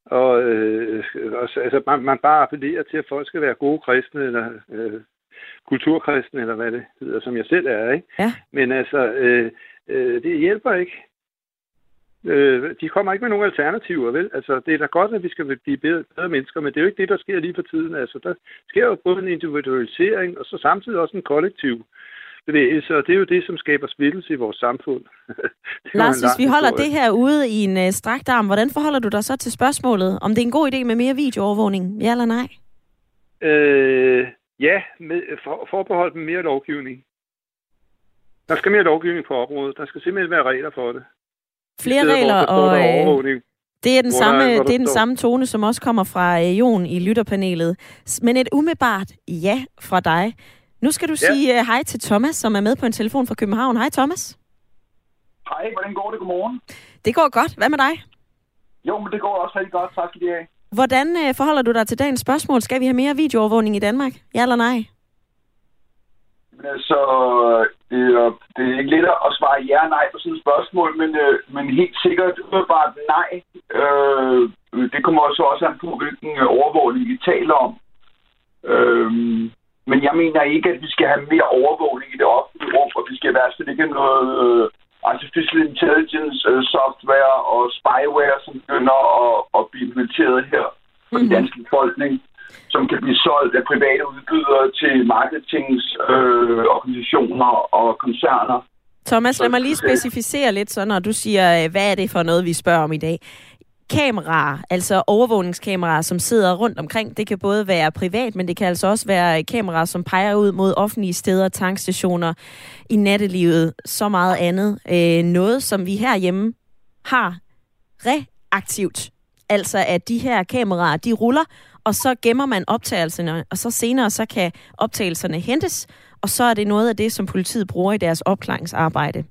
Speaker 3: og, øh, altså, man, man bare appellerer til, at folk skal være gode kristne, eller øh, kulturkristne, eller hvad det hedder, som jeg selv er. Ikke?
Speaker 1: Ja.
Speaker 3: Men altså, øh, øh, det hjælper ikke. Øh, de kommer ikke med nogen alternativer, vel? Altså, det er da godt, at vi skal blive bedre, bedre mennesker, men det er jo ikke det, der sker lige for tiden. Altså, der sker jo både en individualisering, og så samtidig også en kollektiv bevægelse, og det er jo det, som skaber splittelse i vores samfund. (laughs)
Speaker 1: Lars, hvis vi holder historie. det her ude i en uh, strakt arm, hvordan forholder du dig så til spørgsmålet, om det er en god idé med mere videoovervågning? Ja eller nej?
Speaker 3: Øh, ja, med, for, forbeholdt med mere lovgivning. Der skal mere lovgivning på området. Der skal simpelthen være regler for det.
Speaker 1: Flere regler og... Øh, det er den, samme, der, det er den samme tone, som også kommer fra øh, Jon i lytterpanelet. Men et umiddelbart ja fra dig. Nu skal du ja. sige uh, hej til Thomas, som er med på en telefon fra København. Hej Thomas.
Speaker 7: Hej, hvordan går det? Godmorgen.
Speaker 1: Det går godt. Hvad med dig?
Speaker 7: Jo, men det går også rigtig godt. Tak skal I have.
Speaker 1: Hvordan uh, forholder du dig til dagens spørgsmål? Skal vi have mere videoovervågning i Danmark? Ja eller nej?
Speaker 7: Så det er, det er ikke let at svare ja og nej på sådan et spørgsmål, men, øh, men helt sikkert bare nej. Øh, det kommer også også an på, hvilken overvågning vi taler om. Øh, men jeg mener ikke, at vi skal have mere overvågning i det offentlige rum, og vi skal i fald ikke noget øh, artificial intelligence øh, software og spyware, som begynder at, at blive implementeret her for mm-hmm. den danske befolkning som kan blive solgt af private udbydere til marketingorganisationer øh, og koncerner.
Speaker 1: Thomas, lad mig lige specificere lidt så, når du siger, øh, hvad er det for noget, vi spørger om i dag kameraer, altså overvågningskameraer, som sidder rundt omkring. Det kan både være privat, men det kan altså også være kameraer, som peger ud mod offentlige steder, tankstationer, i nattelivet, så meget andet. Øh, noget, som vi herhjemme har reaktivt. Altså at de her kameraer, de ruller, og så gemmer man optagelserne, og så senere så kan optagelserne hentes, og så er det noget af det, som politiet bruger i deres opklaringsarbejde.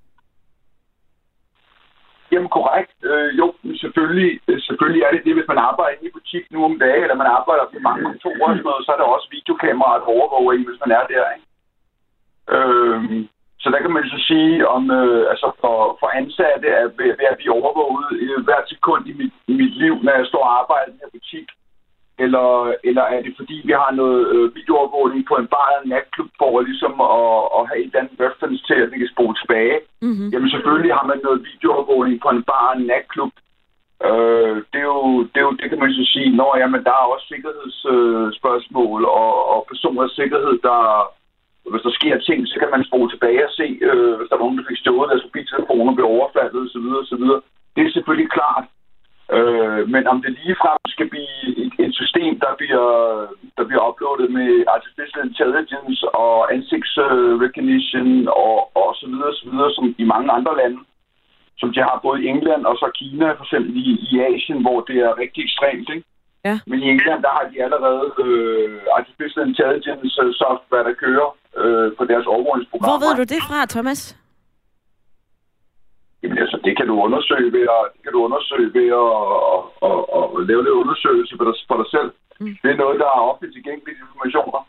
Speaker 7: Jamen korrekt. Øh, jo, selvfølgelig, selvfølgelig er det det, hvis man arbejder i butik nu om dagen, eller man arbejder på mange kontorer og sådan noget, så er der også videokameraer, der overvåger en, hvis man er der. Ikke? Øh, så der kan man så sige, om øh, altså for, for ansatte er ved, ved at blive overvåget øh, hvert sekund i mit, i mit liv, når jeg står og arbejder i en butik. Eller, eller er det fordi, vi har noget øh, videoovervågning på en bar eller en natklub for ligesom at, at have et eller andet reference til, at vi kan spole tilbage? Mm-hmm. Jamen selvfølgelig har man noget videoovervågning på en bar eller en natklub. Øh, det, er jo, det, er jo, det kan man så sige, når jamen, der er også sikkerhedsspørgsmål øh, og, og personers sikkerhed, der, hvis der sker ting, så kan man spole tilbage og se, øh, hvis der er nogen, der fik stjålet deres mobiltelefoner og overfaldet osv. osv. Det er selvfølgelig klart. Øh, men om det ligefrem skal blive et, et system, der bliver, der bliver uploadet med artificial intelligence og ansigtsrecognition og, og så videre, så videre, som i mange andre lande, som de har både i England og så Kina, for eksempel i, i Asien, hvor det er rigtig ekstremt, ikke?
Speaker 1: Ja.
Speaker 7: Men i England, der har de allerede øh, artificial intelligence software, der kører øh, på deres overvågningsprogrammer.
Speaker 1: Hvor ved du det fra, Thomas?
Speaker 7: Jamen altså, det kan du undersøge ved at, det kan du undersøge ved at, at, at, at, at lave lidt undersøgelse for dig, for dig selv. Mm. Det er noget, der er offentligt tilgængelige informationer.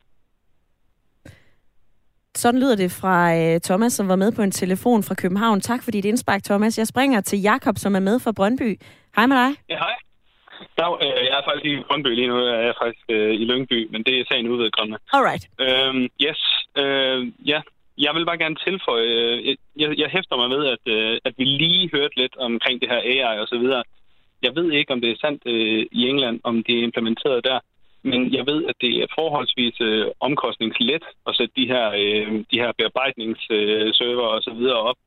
Speaker 1: Sådan lyder det fra uh, Thomas, som var med på en telefon fra København. Tak for dit indspark, Thomas. Jeg springer til Jakob, som er med fra Brøndby. Hej med dig.
Speaker 8: Ja, hej. Dag, øh, jeg er faktisk i Brøndby lige nu. Jeg er faktisk øh, i Lyngby, men det er sagen udvedkommende.
Speaker 1: Alright.
Speaker 8: Øhm, yes. Øh, ja, jeg vil bare gerne tilføje, øh, jeg, jeg hæfter mig ved, at, øh, at vi lige hørte lidt omkring det her AI og så videre. Jeg ved ikke, om det er sandt øh, i England, om det er implementeret der, men jeg ved, at det er forholdsvis øh, omkostningslet at sætte de her, øh, de her bearbejdningsserver og så videre op,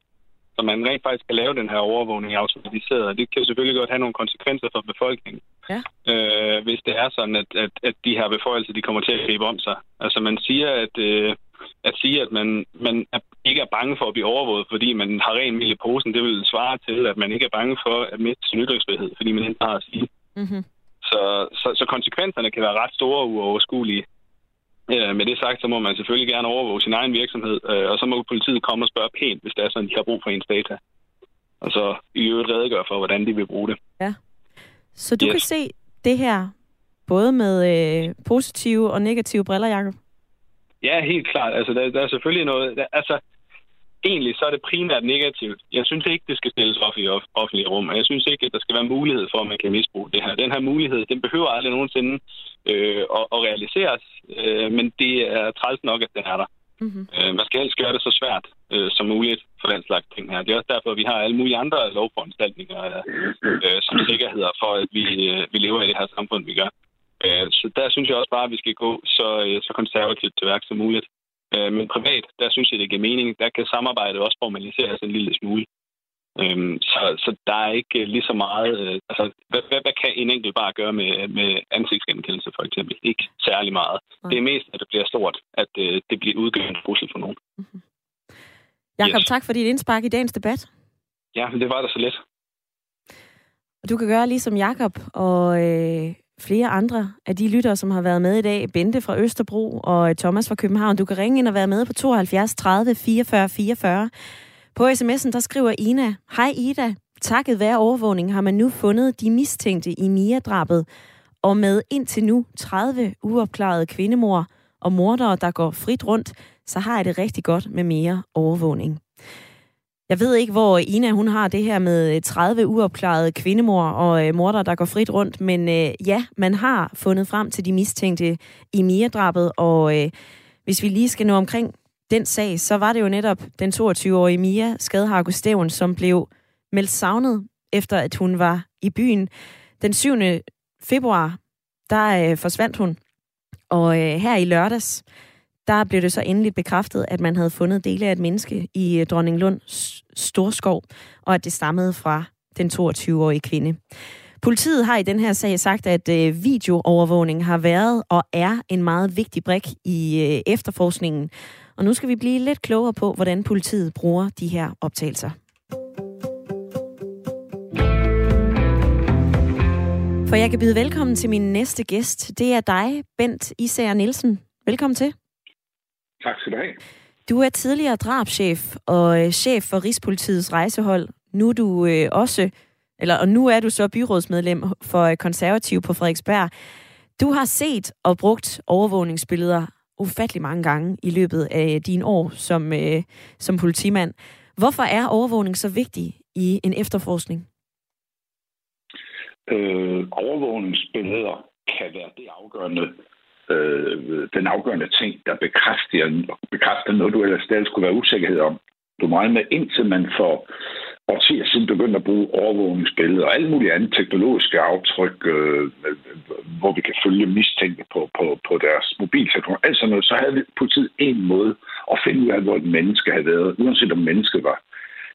Speaker 8: så man rent faktisk kan lave den her overvågning automatiseret. Det kan selvfølgelig godt have nogle konsekvenser for befolkningen,
Speaker 1: ja.
Speaker 8: øh, hvis det er sådan, at, at, at de her beføjelser de kommer til at gribe om sig. Altså man siger, at... Øh, at sige, at man, man er, ikke er bange for at blive overvåget, fordi man har ren mild i posen, det vil svare til, at man ikke er bange for at miste sin ytringsfrihed, fordi man ikke har at sige.
Speaker 1: Mm-hmm.
Speaker 8: Så, så, så konsekvenserne kan være ret store og uoverskuelige. Øh, med det sagt, så må man selvfølgelig gerne overvåge sin egen virksomhed, øh, og så må politiet komme og spørge pænt, hvis det er sådan, de har brug for ens data. Og så i øvrigt redegøre for, hvordan de vil bruge det.
Speaker 1: Ja. Så du yes. kan se det her både med øh, positive og negative briller, Jacob?
Speaker 8: Ja, helt klart. Altså, der, der er selvfølgelig noget... Der, altså, egentlig så er det primært negativt. Jeg synes ikke, det skal stilles op i offentlige rum, og jeg synes ikke, at der skal være mulighed for, at man kan misbruge det her. Den her mulighed, den behøver aldrig nogensinde øh, at, at realiseres, øh, men det er træls nok, at den er der.
Speaker 1: Mm-hmm.
Speaker 8: Øh, man skal helst gøre det så svært øh, som muligt for den slags ting her. Det er også derfor, at vi har alle mulige andre lovforanstaltninger øh, som sikkerheder for, at vi, øh, vi lever i det her samfund, vi gør. Øh, så der synes jeg også bare, at vi skal gå så, øh, så konservativt til værk som muligt. Øh, men privat, der synes jeg, det giver mening. Der kan samarbejdet også formaliseres en lille smule. Øhm, så, så der er ikke lige så meget... Øh, altså, hvad, hvad, hvad kan en enkelt bare gøre med, med ansigtsgenkendelse, for eksempel? Ikke særlig meget. Okay. Det er mest, at det bliver stort, at øh, det bliver udgørende en trussel for nogen.
Speaker 1: Mm-hmm. Jakob, yes. tak for dit indspark i dagens debat.
Speaker 8: Ja, det var da så let.
Speaker 1: Og du kan gøre ligesom Jakob og øh, flere andre af de lyttere, som har været med i dag. Bente fra Østerbro og Thomas fra København. Du kan ringe ind og være med på 72 30 44 44. På sms'en, der skriver Ina, Hej Ida, takket være overvågning har man nu fundet de mistænkte i Mia-drabet, og med indtil nu 30 uopklarede kvindemor og mordere, der går frit rundt, så har jeg det rigtig godt med mere overvågning. Jeg ved ikke, hvor Ina hun har det her med øh, 30 uopklarede kvindemor og øh, morder, der går frit rundt, men øh, ja, man har fundet frem til de mistænkte i Mia-drabet, og øh, hvis vi lige skal nå omkring den sag, så var det jo netop den 22-årige Mia Skadhargo Steven, som blev meldt savnet, efter at hun var i byen. Den 7. februar, der øh, forsvandt hun, og øh, her i lørdags, der blev det så endelig bekræftet, at man havde fundet dele af et menneske i øh, Dronning Dronninglund Storskov, og at det stammede fra den 22-årige kvinde. Politiet har i den her sag sagt, at øh, videoovervågning har været og er en meget vigtig brik i øh, efterforskningen. Og nu skal vi blive lidt klogere på, hvordan politiet bruger de her optagelser. For jeg kan byde velkommen til min næste gæst. Det er dig, Bent Især Nielsen. Velkommen til.
Speaker 9: Tak skal du have.
Speaker 1: Du er tidligere drabschef og øh, chef for Rigspolitiets rejsehold. Nu er du øh, også, eller og nu er du så byrådsmedlem for øh, konservativ på Frederiksberg. Du har set og brugt overvågningsbilleder ufattelig mange gange i løbet af dine år som, øh, som politimand. Hvorfor er overvågning så vigtig i en efterforskning?
Speaker 9: Øh, overvågningsbilleder kan være det afgørende, øh, den afgørende ting, der bekræfter, bekræfter noget, du ellers stadig skulle være usikkerhed om. Du må med, indtil man får årtier siden begyndte at bruge overvågningsbilleder og alle mulige andre teknologiske aftryk, øh, hvor vi kan følge mistænkte på, på, på deres mobiltelefon. Altså noget, så havde politiet en måde at finde ud af, hvor et menneske havde været, uanset om mennesket var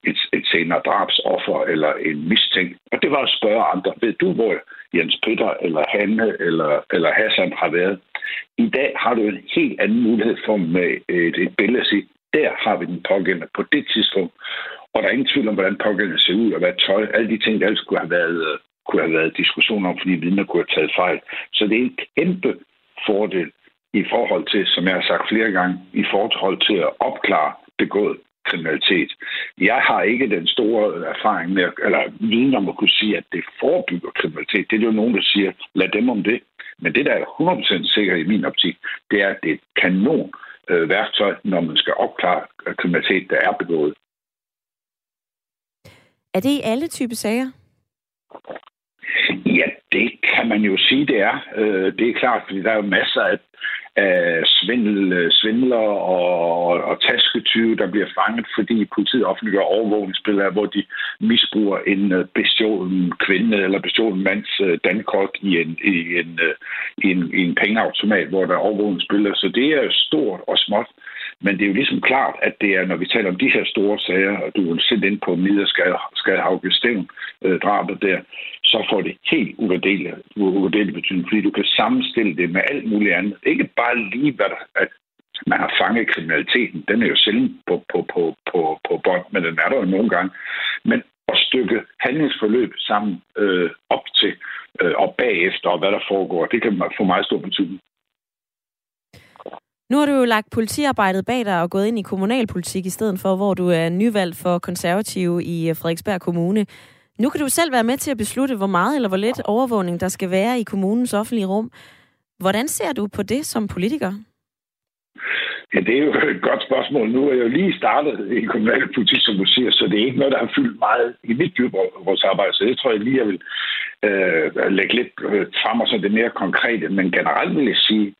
Speaker 9: et, et senere drabsoffer eller en mistænkt. Og det var at spørge andre, ved du, hvor Jens Peter eller Hanne eller, eller Hassan har været? I dag har du en helt anden mulighed for med øh, et, et billede at sige, der har vi den pågældende på det tidspunkt. Og der er ingen tvivl om, hvordan pågældende ser ud og hvad tøj. Alle de ting, der ellers kunne have været, øh, kunne have været diskussioner om, fordi vidner kunne have taget fejl. Så det er en kæmpe fordel i forhold til, som jeg har sagt flere gange, i forhold til at opklare begået kriminalitet. Jeg har ikke den store erfaring med, eller viden om at kunne sige, at det forebygger kriminalitet. Det er jo nogen, der siger, lad dem om det. Men det, der er 100% sikkert i min optik, det er, at det er et kanon øh, værktøj, når man skal opklare kriminalitet, der er begået.
Speaker 1: Er det i alle typer sager?
Speaker 9: Ja, det kan man jo sige, det er. Øh, det er klart, fordi der er jo masser af af svindel, øh, svindler og, og tasketyve, der bliver fanget, fordi politiet offentliggør overvågningsbilleder, hvor de misbruger en øh, bestjålen kvinde eller bestjålen mands øh, dankort i en, i, en, i, en, i en pengeautomat, hvor der er overvågningsbilleder. Så det er stort og småt. Men det er jo ligesom klart, at det er, når vi taler om de her store sager, og du er sendt ind på Miderskadhavge Stævn, øh, drabet der, så får det helt uvurderlig, uvurderligt betydning, fordi du kan sammenstille det med alt muligt andet. Ikke bare lige, hvad der, at man har fanget kriminaliteten. Den er jo sjældent på, på, på, på, på bånd, men den er der jo nogle gange. Men at stykke handlingsforløb sammen øh, op til øh, og bagefter, og hvad der foregår, det kan få meget stor betydning.
Speaker 1: Nu har du jo lagt politiarbejdet bag dig og gået ind i kommunalpolitik i stedet for, hvor du er nyvalgt for konservative i øh, Frederiksberg Kommune. Nu kan du selv være med til at beslutte, hvor meget eller hvor lidt overvågning der skal være i kommunens offentlige rum. Hvordan ser du på det som politiker?
Speaker 9: Ja, det er jo et godt spørgsmål. Nu er jeg jo lige startet i kommunalpolitik, som du siger, så det er ikke noget, der har fyldt meget i mit arbejde. Så det tror jeg lige, jeg vil øh, lægge lidt øh, frem og så det mere konkrete. Men generelt vil jeg sige,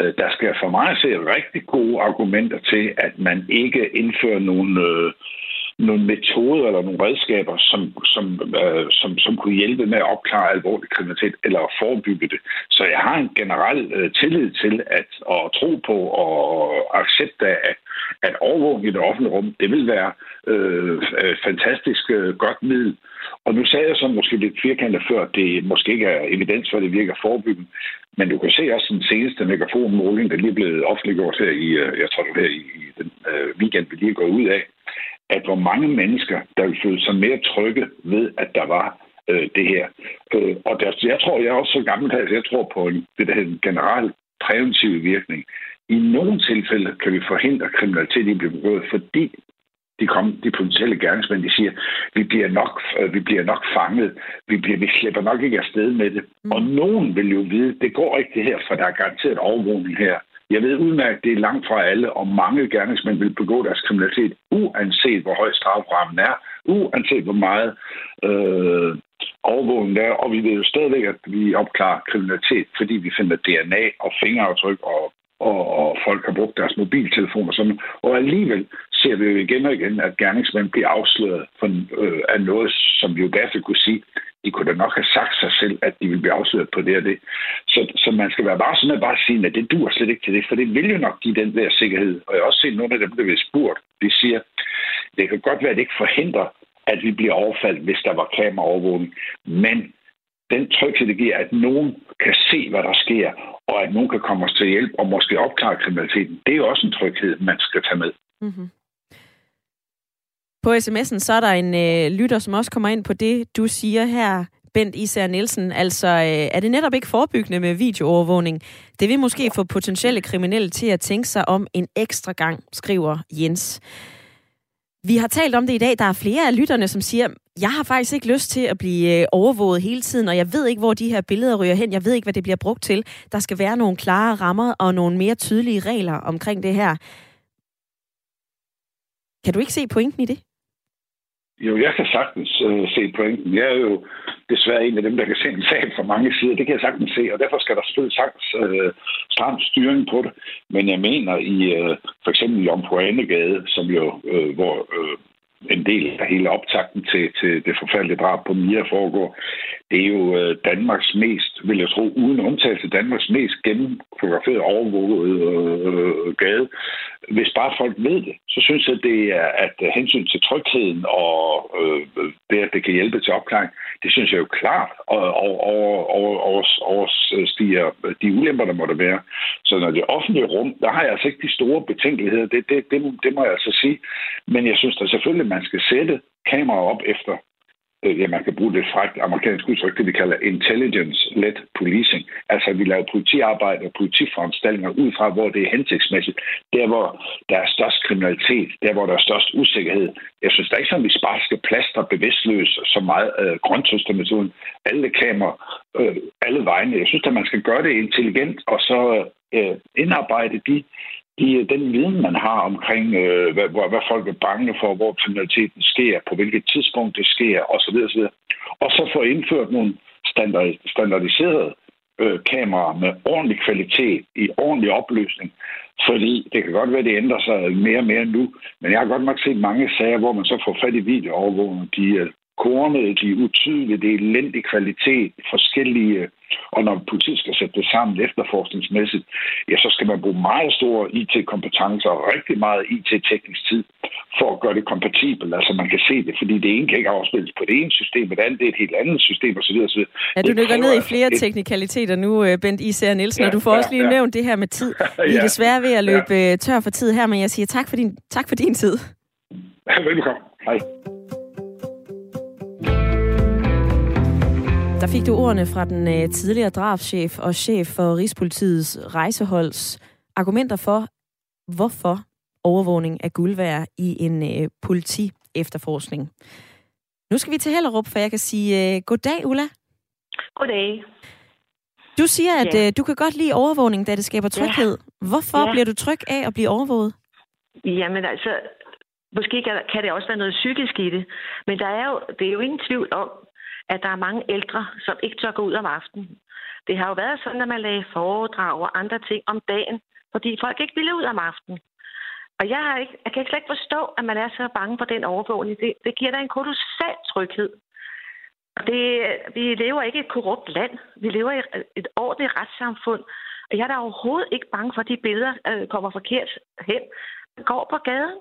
Speaker 9: Øh, der skal for mig se rigtig gode argumenter til, at man ikke indfører nogle, øh, nogle metoder eller nogle redskaber, som, som, øh, som, som kunne hjælpe med at opklare alvorlig kriminalitet eller at forebygge det. Så jeg har en generel øh, tillid til at og tro på og accepte, at, at overvågning i det offentlige rum, det vil være øh, øh, fantastisk øh, godt middel. Og nu sagde jeg så måske lidt firkantet før, at det måske ikke er evidens for, at det virker forebyggende. Men du kan se også den seneste megafonmåling, der lige er blevet offentliggjort her i, øh, jeg tror det her i, i den øh, weekend, vi lige er gået ud af, at hvor mange mennesker, der vil føle sig mere trygge ved, at der var øh, det her. Øh, og der, jeg tror, jeg er også så gammel, at jeg tror på en, det der en generel præventiv virkning. I nogle tilfælde kan vi forhindre kriminalitet i at blive begået, fordi de, kom, de potentielle gerningsmænd, de siger, vi bliver nok, øh, vi bliver nok fanget, vi, bliver, vi slipper nok ikke afsted med det. Mm. Og nogen vil jo vide, det går ikke det her, for der er garanteret overvågning her. Jeg ved udmærket, det er langt fra alle, og mange gerningsmænd vil begå deres kriminalitet, uanset hvor høj straframmen er, uanset hvor meget øh, overvågning der er. Og vi ved jo stadigvæk, at vi opklarer kriminalitet, fordi vi finder DNA og fingeraftryk og og, og folk har brugt deres mobiltelefoner. Sådan. Og alligevel ser vi jo igen og igen, at gerningsmænd bliver afsløret for, øh, af noget, som vi jo derfor kunne sige, de kunne da nok have sagt sig selv, at de ville blive afsløret på det og det. Så, så man skal være bare sådan at bare sige, at det dur slet ikke til det, for det vil jo nok give den der sikkerhed. Og jeg har også set nogle af dem, der bliver spurgt, de siger, det kan godt være, at det ikke forhindrer, at vi bliver overfaldt, hvis der var kameraovervågning. Men den tryghed, det giver, at nogen kan se, hvad der sker, og at nogen kan komme os til hjælp og måske opklare kriminaliteten, det er jo også en tryghed, man skal tage med. Mm-hmm.
Speaker 1: På sms'en så er der en øh, lytter, som også kommer ind på det, du siger her, Bent Især Nielsen. Altså, øh, er det netop ikke forebyggende med videoovervågning? Det vil måske få potentielle kriminelle til at tænke sig om en ekstra gang, skriver Jens. Vi har talt om det i dag. Der er flere af lytterne, som siger, jeg har faktisk ikke lyst til at blive øh, overvåget hele tiden, og jeg ved ikke, hvor de her billeder ryger hen. Jeg ved ikke, hvad det bliver brugt til. Der skal være nogle klare rammer og nogle mere tydelige regler omkring det her. Kan du ikke se pointen i det?
Speaker 9: Jo, jeg kan sagtens øh, se pointen. Jeg er jo desværre en af dem, der kan se en sag fra mange sider. Det kan jeg sagtens se, og derfor skal der selvfølgelig sagtens øh, stram styring på det. Men jeg mener i øh, for eksempel Jomfru Anegade, som jo, øh, hvor øh, en del af hele optakten til, til det forfærdelige drab på Mia foregår. Det er jo øh, Danmarks mest, vil jeg tro, uden undtagelse, Danmarks mest gennemfotograferede overvågede øh, øh, gade. Hvis bare folk ved det, så synes jeg, det er at øh, hensyn til trygheden og øh, øh det, at det kan hjælpe til opklaring, det synes jeg jo klart over, over, over, over, overstiger de ulemper, der måtte være. Så når det offentlige rum, der har jeg altså ikke de store betænkeligheder, det, det, det, det må jeg altså sige. Men jeg synes da selvfølgelig, man skal sætte kameraer op efter Øh, ja, man kan bruge det frækt amerikansk udtryk, det vi kalder intelligence-led policing. Altså, vi laver politiarbejde og politiforanstaltninger ud fra, hvor det er hensigtsmæssigt. Der, hvor der er størst kriminalitet, der, hvor der er størst usikkerhed. Jeg synes da ikke sådan, at vi bare skal plastre bevidstløs så meget øh, grønthøstermetoden. Alle kameraer, øh, alle vegne. Jeg synes at man skal gøre det intelligent, og så øh, indarbejde de de, øh, den viden, man har omkring, øh, hvad, hvad, hvad folk er bange for, hvor kriminaliteten sker, på hvilket tidspunkt det sker, osv. osv. Og så få indført nogle standard, standardiserede øh, kameraer med ordentlig kvalitet, i ordentlig opløsning. Fordi det kan godt være, at det ændrer sig mere og mere nu, men jeg har godt nok set mange sager, hvor man så får fat i videoovervågning. De øh, er kornet, de er utydelige, det er elendig kvalitet, forskellige, og når politiet skal sætte det sammen efterforskningsmæssigt, ja, så skal man bruge meget store IT-kompetencer og rigtig meget IT-teknisk tid for at gøre det kompatibelt, altså man kan se det, fordi det ene kan ikke afspilles på det ene system, og det andet det er et helt andet system osv. osv.
Speaker 1: Ja, du dykker ned i flere altså teknikaliteter nu, øh, Bent Især Nielsen, ja, og du får ja, også lige ja. nævnt det her med tid. (laughs) Vi er desværre ved at løbe ja. Øh, tør for tid her, men jeg siger tak for din, tak for din tid. (laughs)
Speaker 9: Velkommen. Hej.
Speaker 1: Der fik du ordene fra den øh, tidligere drabschef og chef for Rigspolitiets rejseholds argumenter for, hvorfor overvågning er guld værd i en øh, politi-efterforskning. Nu skal vi til Hellerup, for jeg kan sige øh, goddag, Ulla.
Speaker 10: Goddag.
Speaker 1: Du siger, at ja. øh, du kan godt lide overvågning, da det skaber tryghed. Ja. Hvorfor ja. bliver du tryg af at blive overvåget?
Speaker 10: Jamen altså, måske kan det også være noget psykisk i det, men der er jo, det er jo ingen tvivl om, at der er mange ældre, som ikke tør gå ud om aftenen. Det har jo været sådan, at man lagde foredrag og andre ting om dagen, fordi folk ikke ville ud om aftenen. Og jeg, har ikke, jeg kan slet ikke forstå, at man er så bange for den overvågning. Det, det giver da en kolossal tryghed. Det, vi lever ikke i et korrupt land. Vi lever i et ordentligt retssamfund. Og jeg er da overhovedet ikke bange for, at de billeder øh, kommer forkert hen. Man går på gaden.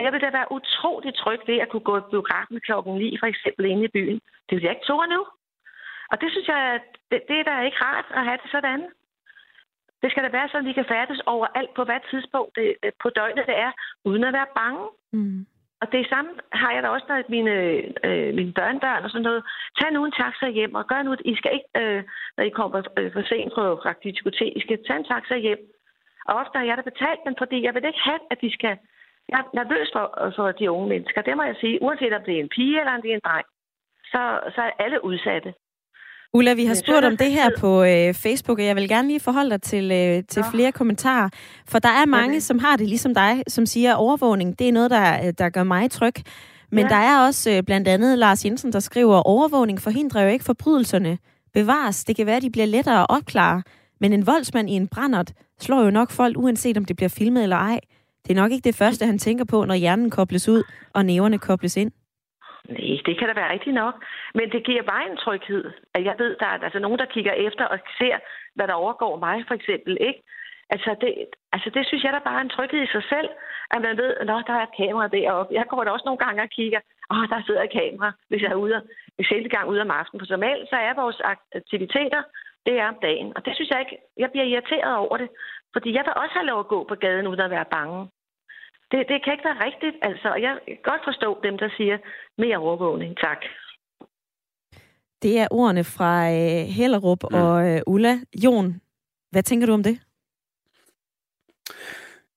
Speaker 10: Og jeg vil da være utrolig tryg ved at kunne gå i biografen klokken 9, for eksempel inde i byen. Det vil jeg ikke tåre nu. Og det synes jeg, det, det er da ikke rart at have det sådan. Det skal da være sådan, vi kan færdes overalt på hvad tidspunkt det, på døgnet det er, uden at være bange. Mm. Og det samme har jeg da også, når mine, øh, mine børnebørn og sådan noget. Tag nu en taxa hjem, og gør nu, I skal ikke, øh, når I kommer øh, for sent på praktisk diskotek, I skal tage en taxa hjem. Og ofte har jeg da betalt dem, fordi jeg vil ikke have, at de skal jeg er nervøs for, for de unge mennesker. Det må jeg sige. Uanset om det er en pige eller om det er en dreng, så, så er alle udsatte.
Speaker 1: Ulla, vi har spurgt om det her på øh, Facebook, og jeg vil gerne lige forholde dig til, øh, til ja. flere kommentarer. For der er mange, okay. som har det ligesom dig, som siger, at overvågning, det er noget, der, der gør mig tryg. Men ja. der er også øh, blandt andet Lars Jensen, der skriver, at overvågning forhindrer jo ikke forbrydelserne. Bevares, det kan være, at de bliver lettere at opklare. Men en voldsmand i en brændert slår jo nok folk, uanset om det bliver filmet eller ej. Det er nok ikke det første, han tænker på, når hjernen kobles ud, og næverne kobles ind.
Speaker 10: Nej, det kan da være rigtigt nok. Men det giver bare en tryghed. At jeg ved, der er altså nogen, der kigger efter og ser, hvad der overgår mig, for eksempel. Ikke? Altså, det, altså, det synes jeg der bare er en tryghed i sig selv, at man ved, at der er et kamera deroppe. Jeg går da også nogle gange og kigger, åh, oh, der sidder et kamera, hvis jeg er ude en sjældent gang ud om aftenen. For som så er vores aktiviteter, det er om dagen. Og det synes jeg ikke, jeg bliver irriteret over det. Fordi jeg vil også have lov at gå på gaden uden at være bange. Det, det kan ikke være rigtigt, altså. Og jeg kan godt forstå dem, der siger mere overvågning. Tak.
Speaker 1: Det er ordene fra øh, Hellerup mm. og øh, Ulla. Jon, hvad tænker du om det?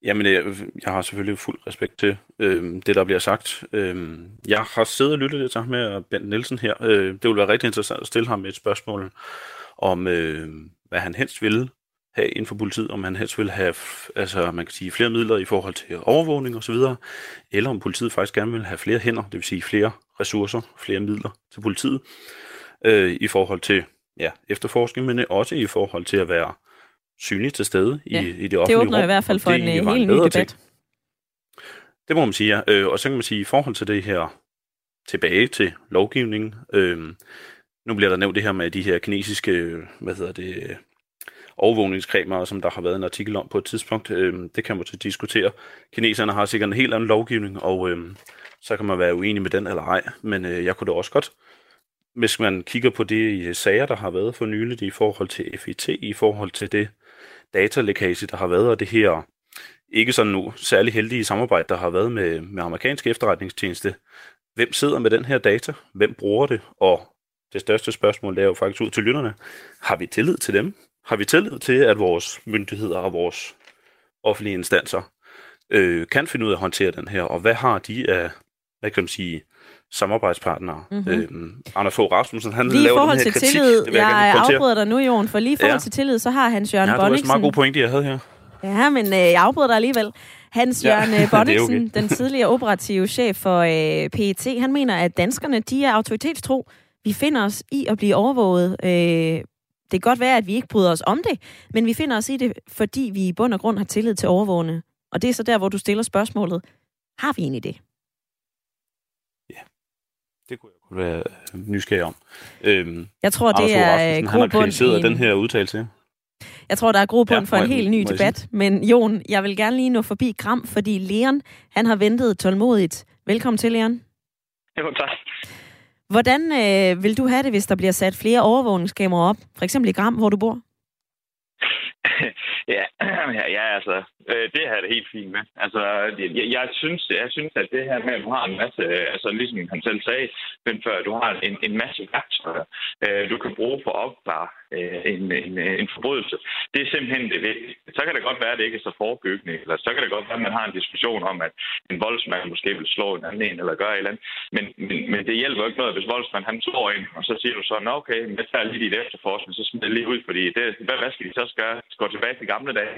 Speaker 2: Jamen, jeg, jeg har selvfølgelig fuld respekt til øh, det, der bliver sagt. Øh, jeg har siddet og lyttet lidt sammen med Bent Nielsen her. Øh, det ville være rigtig interessant at stille ham et spørgsmål om, øh, hvad han helst ville have inden for politiet, om han helst vil have altså, man kan sige, flere midler i forhold til overvågning osv., eller om politiet faktisk gerne vil have flere hænder, det vil sige flere ressourcer, flere midler til politiet, øh, i forhold til ja, efterforskning, men også i forhold til at være synlig til stede ja, i, i det offentlige
Speaker 1: Det åbner rum, i hvert fald for en, en helt ny debat. Ting.
Speaker 2: Det må man sige, ja. Øh, og så kan man sige, i forhold til det her tilbage til lovgivningen, øh, nu bliver der nævnt det her med de her kinesiske, hvad hedder det, overvågningskameraer, som der har været en artikel om på et tidspunkt. Øh, det kan man så diskutere. Kineserne har sikkert en helt anden lovgivning, og øh, så kan man være uenig med den eller ej. Men øh, jeg kunne da også godt, hvis man kigger på de øh, sager, der har været for nyligt i forhold til FIT, i forhold til det datalækage, der har været, og det her ikke sådan nu særlig heldige samarbejde, der har været med, med amerikanske efterretningstjeneste. Hvem sidder med den her data? Hvem bruger det? Og det største spørgsmål er jo faktisk ud til lytterne. Har vi tillid til dem? Har vi tillid til, at vores myndigheder og vores offentlige instanser øh, kan finde ud af at håndtere den her? Og hvad har de af, hvad kan man sige, samarbejdspartnere. Mm-hmm. Øhm, Anders Fogh Rasmussen, han
Speaker 1: lige
Speaker 2: laver
Speaker 1: forhold
Speaker 2: den her
Speaker 1: til
Speaker 2: kritik.
Speaker 1: Tillid, jeg, jeg afbryder dig nu, Jon, for lige i forhold ja. til tillid, så har Hans Jørgen
Speaker 2: ja,
Speaker 1: Bonniksen...
Speaker 2: Ja, det var en meget god pointe, jeg havde her.
Speaker 1: Ja, men øh, jeg afbryder dig alligevel. Hans Jørgen (laughs) ja, Bonniksen, okay. den tidligere operative chef for øh, PET, han mener, at danskerne de er autoritetstro. Vi finder os i at blive overvåget. Øh, det kan godt være, at vi ikke bryder os om det, men vi finder os i det, fordi vi i bund og grund har tillid til overvågende. Og det er så der, hvor du stiller spørgsmålet. Har vi egentlig det?
Speaker 2: Det kunne jeg kunne være nysgerrig om. Øhm,
Speaker 1: jeg tror, det er grobund
Speaker 2: i en... den her udtalelse.
Speaker 1: Jeg tror, der er grobund ja, for en helt ny debat. Men Jon, jeg vil gerne lige nå forbi Gram, fordi Leon, han har ventet tålmodigt. Velkommen til, Leon.
Speaker 11: Jo, tak.
Speaker 1: Hvordan øh, vil du have det, hvis der bliver sat flere overvågningskameraer op? For eksempel i Gram, hvor du bor? (laughs)
Speaker 11: ja, (clears throat) ja, ja, altså, øh, det her er det helt fint med. Altså, jeg, jeg, synes, jeg synes, at det her med, at du har en masse, øh, altså ligesom han selv sagde, men før, du har en, en masse værktøjer, øh, du kan bruge for at opklare øh, en, en, øh, en forbrydelse. Det er simpelthen det vigtige. Så kan det godt være, at det ikke er så forebyggende, eller så kan det godt være, at man har en diskussion om, at en voldsmand måske vil slå en anden en, eller gøre et eller andet. Men, men, men det hjælper ikke noget, hvis voldsmanden han slår ind, og så siger du så, okay, jeg tager lige dit efterforskning, så smider lige ud, fordi det, hvad, hvad skal de så gøre? Gå tilbage til gamle dage.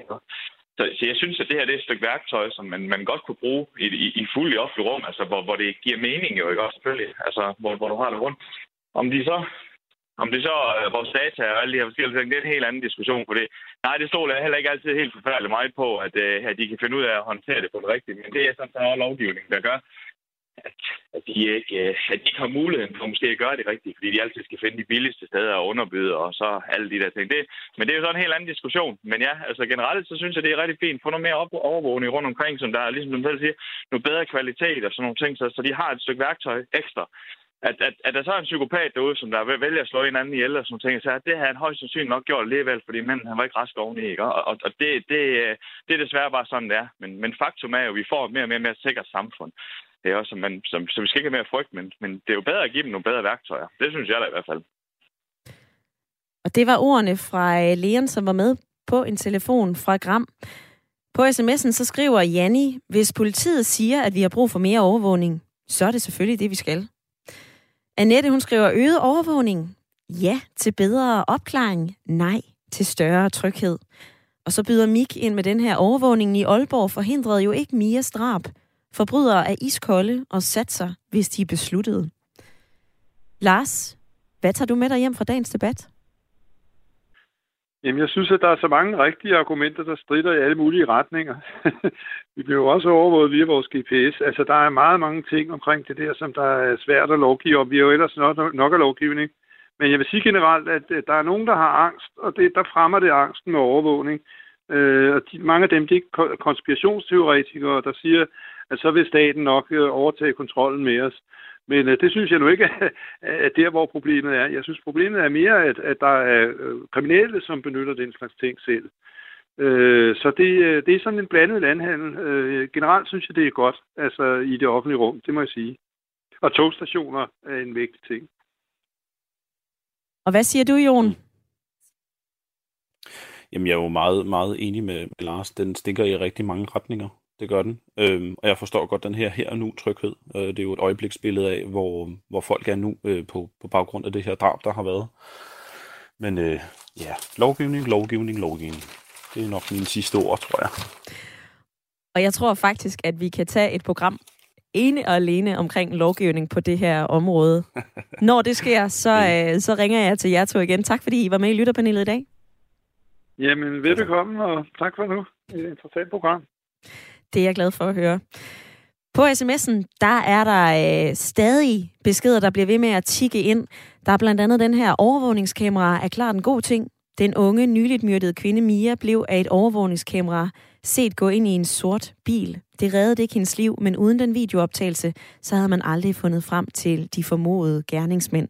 Speaker 11: Så, så jeg synes, at det her det er et stykke værktøj, som man, man godt kunne bruge i, i, i fuld i offentlig rum, altså hvor, hvor det giver mening jo, ikke også selvfølgelig, altså hvor, hvor du har det rundt. Om de så om det så er vores data og alle de her forskellige ting, det er en helt anden diskussion på det. Nej, det stoler jeg heller ikke altid helt forfærdeligt meget på, at, øh, at de kan finde ud af at håndtere det på det rigtige. Men det er sådan, der er lovgivning, der gør, at, at, de ikke, øh, at de ikke har muligheden for måske at gøre det rigtigt, fordi de altid skal finde de billigste steder at underbyde, og så alle de der ting. Det, men det er jo sådan en helt anden diskussion. Men ja, altså generelt, så synes jeg, det er rigtig fint. Få noget mere op- overvågning rundt omkring, som der er, ligesom du selv siger, noget bedre kvalitet og sådan nogle ting, så, så de har et stykke værktøj ekstra at, at, at der så er en psykopat derude, som der vælger at slå en anden ihjel og sådan ting, så det har han højst sandsynligt nok gjort alligevel, fordi manden han var ikke rask oveni, ikke? Og, og, og det, det, øh, det er desværre bare sådan, det er. Men, men faktum er jo, at vi får et mere og mere, mere sikkert samfund. Det er også, man, som, så vi skal ikke have mere frygt, men, men det er jo bedre at give dem nogle bedre værktøjer. Det synes jeg da i hvert fald.
Speaker 1: Og det var ordene fra øh, Leon, som var med på en telefon fra Gram. På sms'en så skriver Janni, hvis politiet siger, at vi har brug for mere overvågning, så er det selvfølgelig det, vi skal. Annette, hun skriver øget overvågning. Ja til bedre opklaring. Nej til større tryghed. Og så byder Mik ind med den her overvågning i Aalborg forhindrede jo ikke Mias drab. Forbrydere er iskolde og satser, hvis de er besluttede. Lars, hvad tager du med dig hjem fra dagens debat?
Speaker 3: Jamen, jeg synes, at der er så mange rigtige argumenter, der strider i alle mulige retninger. (laughs) vi bliver jo også overvåget via vores GPS. Altså, der er meget mange ting omkring det der, som der er svært at lovgive om. Vi er jo ellers nok, nok af lovgivning. Men jeg vil sige generelt, at der er nogen, der har angst, og det, der fremmer det angsten med overvågning. Øh, og de, mange af dem, de er konspirationsteoretikere, der siger, at så vil staten nok øh, overtage kontrollen med os. Men øh, det synes jeg nu ikke er der, hvor problemet er. Jeg synes, problemet er mere, at, at der er øh, kriminelle, som benytter den slags ting selv. Øh, så det, det er sådan en blandet landhandel. Øh, generelt synes jeg, det er godt altså i det offentlige rum, det må jeg sige. Og togstationer er en vigtig ting.
Speaker 1: Og hvad siger du, Jon?
Speaker 2: Jamen, jeg er jo meget, meget enig med, med Lars. Den stikker i rigtig mange retninger. Det gør den. Øhm, og jeg forstår godt den her her og nu tryghed. Øh, det er jo et øjebliksbillede af, hvor, hvor folk er nu øh, på, på baggrund af det her drab, der har været. Men øh, ja, lovgivning, lovgivning, lovgivning. Det er nok mine sidste ord, tror jeg.
Speaker 1: Og jeg tror faktisk, at vi kan tage et program ene og alene omkring lovgivning på det her område. (laughs) Når det sker, så, øh, så ringer jeg til jer to igen. Tak fordi I var med i lytterpanelet i dag.
Speaker 3: Jamen, velbekomme, og tak for nu. Et interessant program.
Speaker 1: Det er jeg glad for at høre. På sms'en, der er der øh, stadig beskeder, der bliver ved med at tikke ind. Der er blandt andet den her overvågningskamera, er klart en god ting. Den unge, nyligt myrdede kvinde Mia blev af et overvågningskamera set gå ind i en sort bil. Det reddede ikke hendes liv, men uden den videooptagelse, så havde man aldrig fundet frem til de formodede gerningsmænd.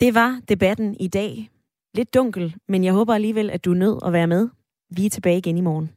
Speaker 1: Det var debatten i dag. Lidt dunkel, men jeg håber alligevel, at du nød at være med. Vi er tilbage igen i morgen.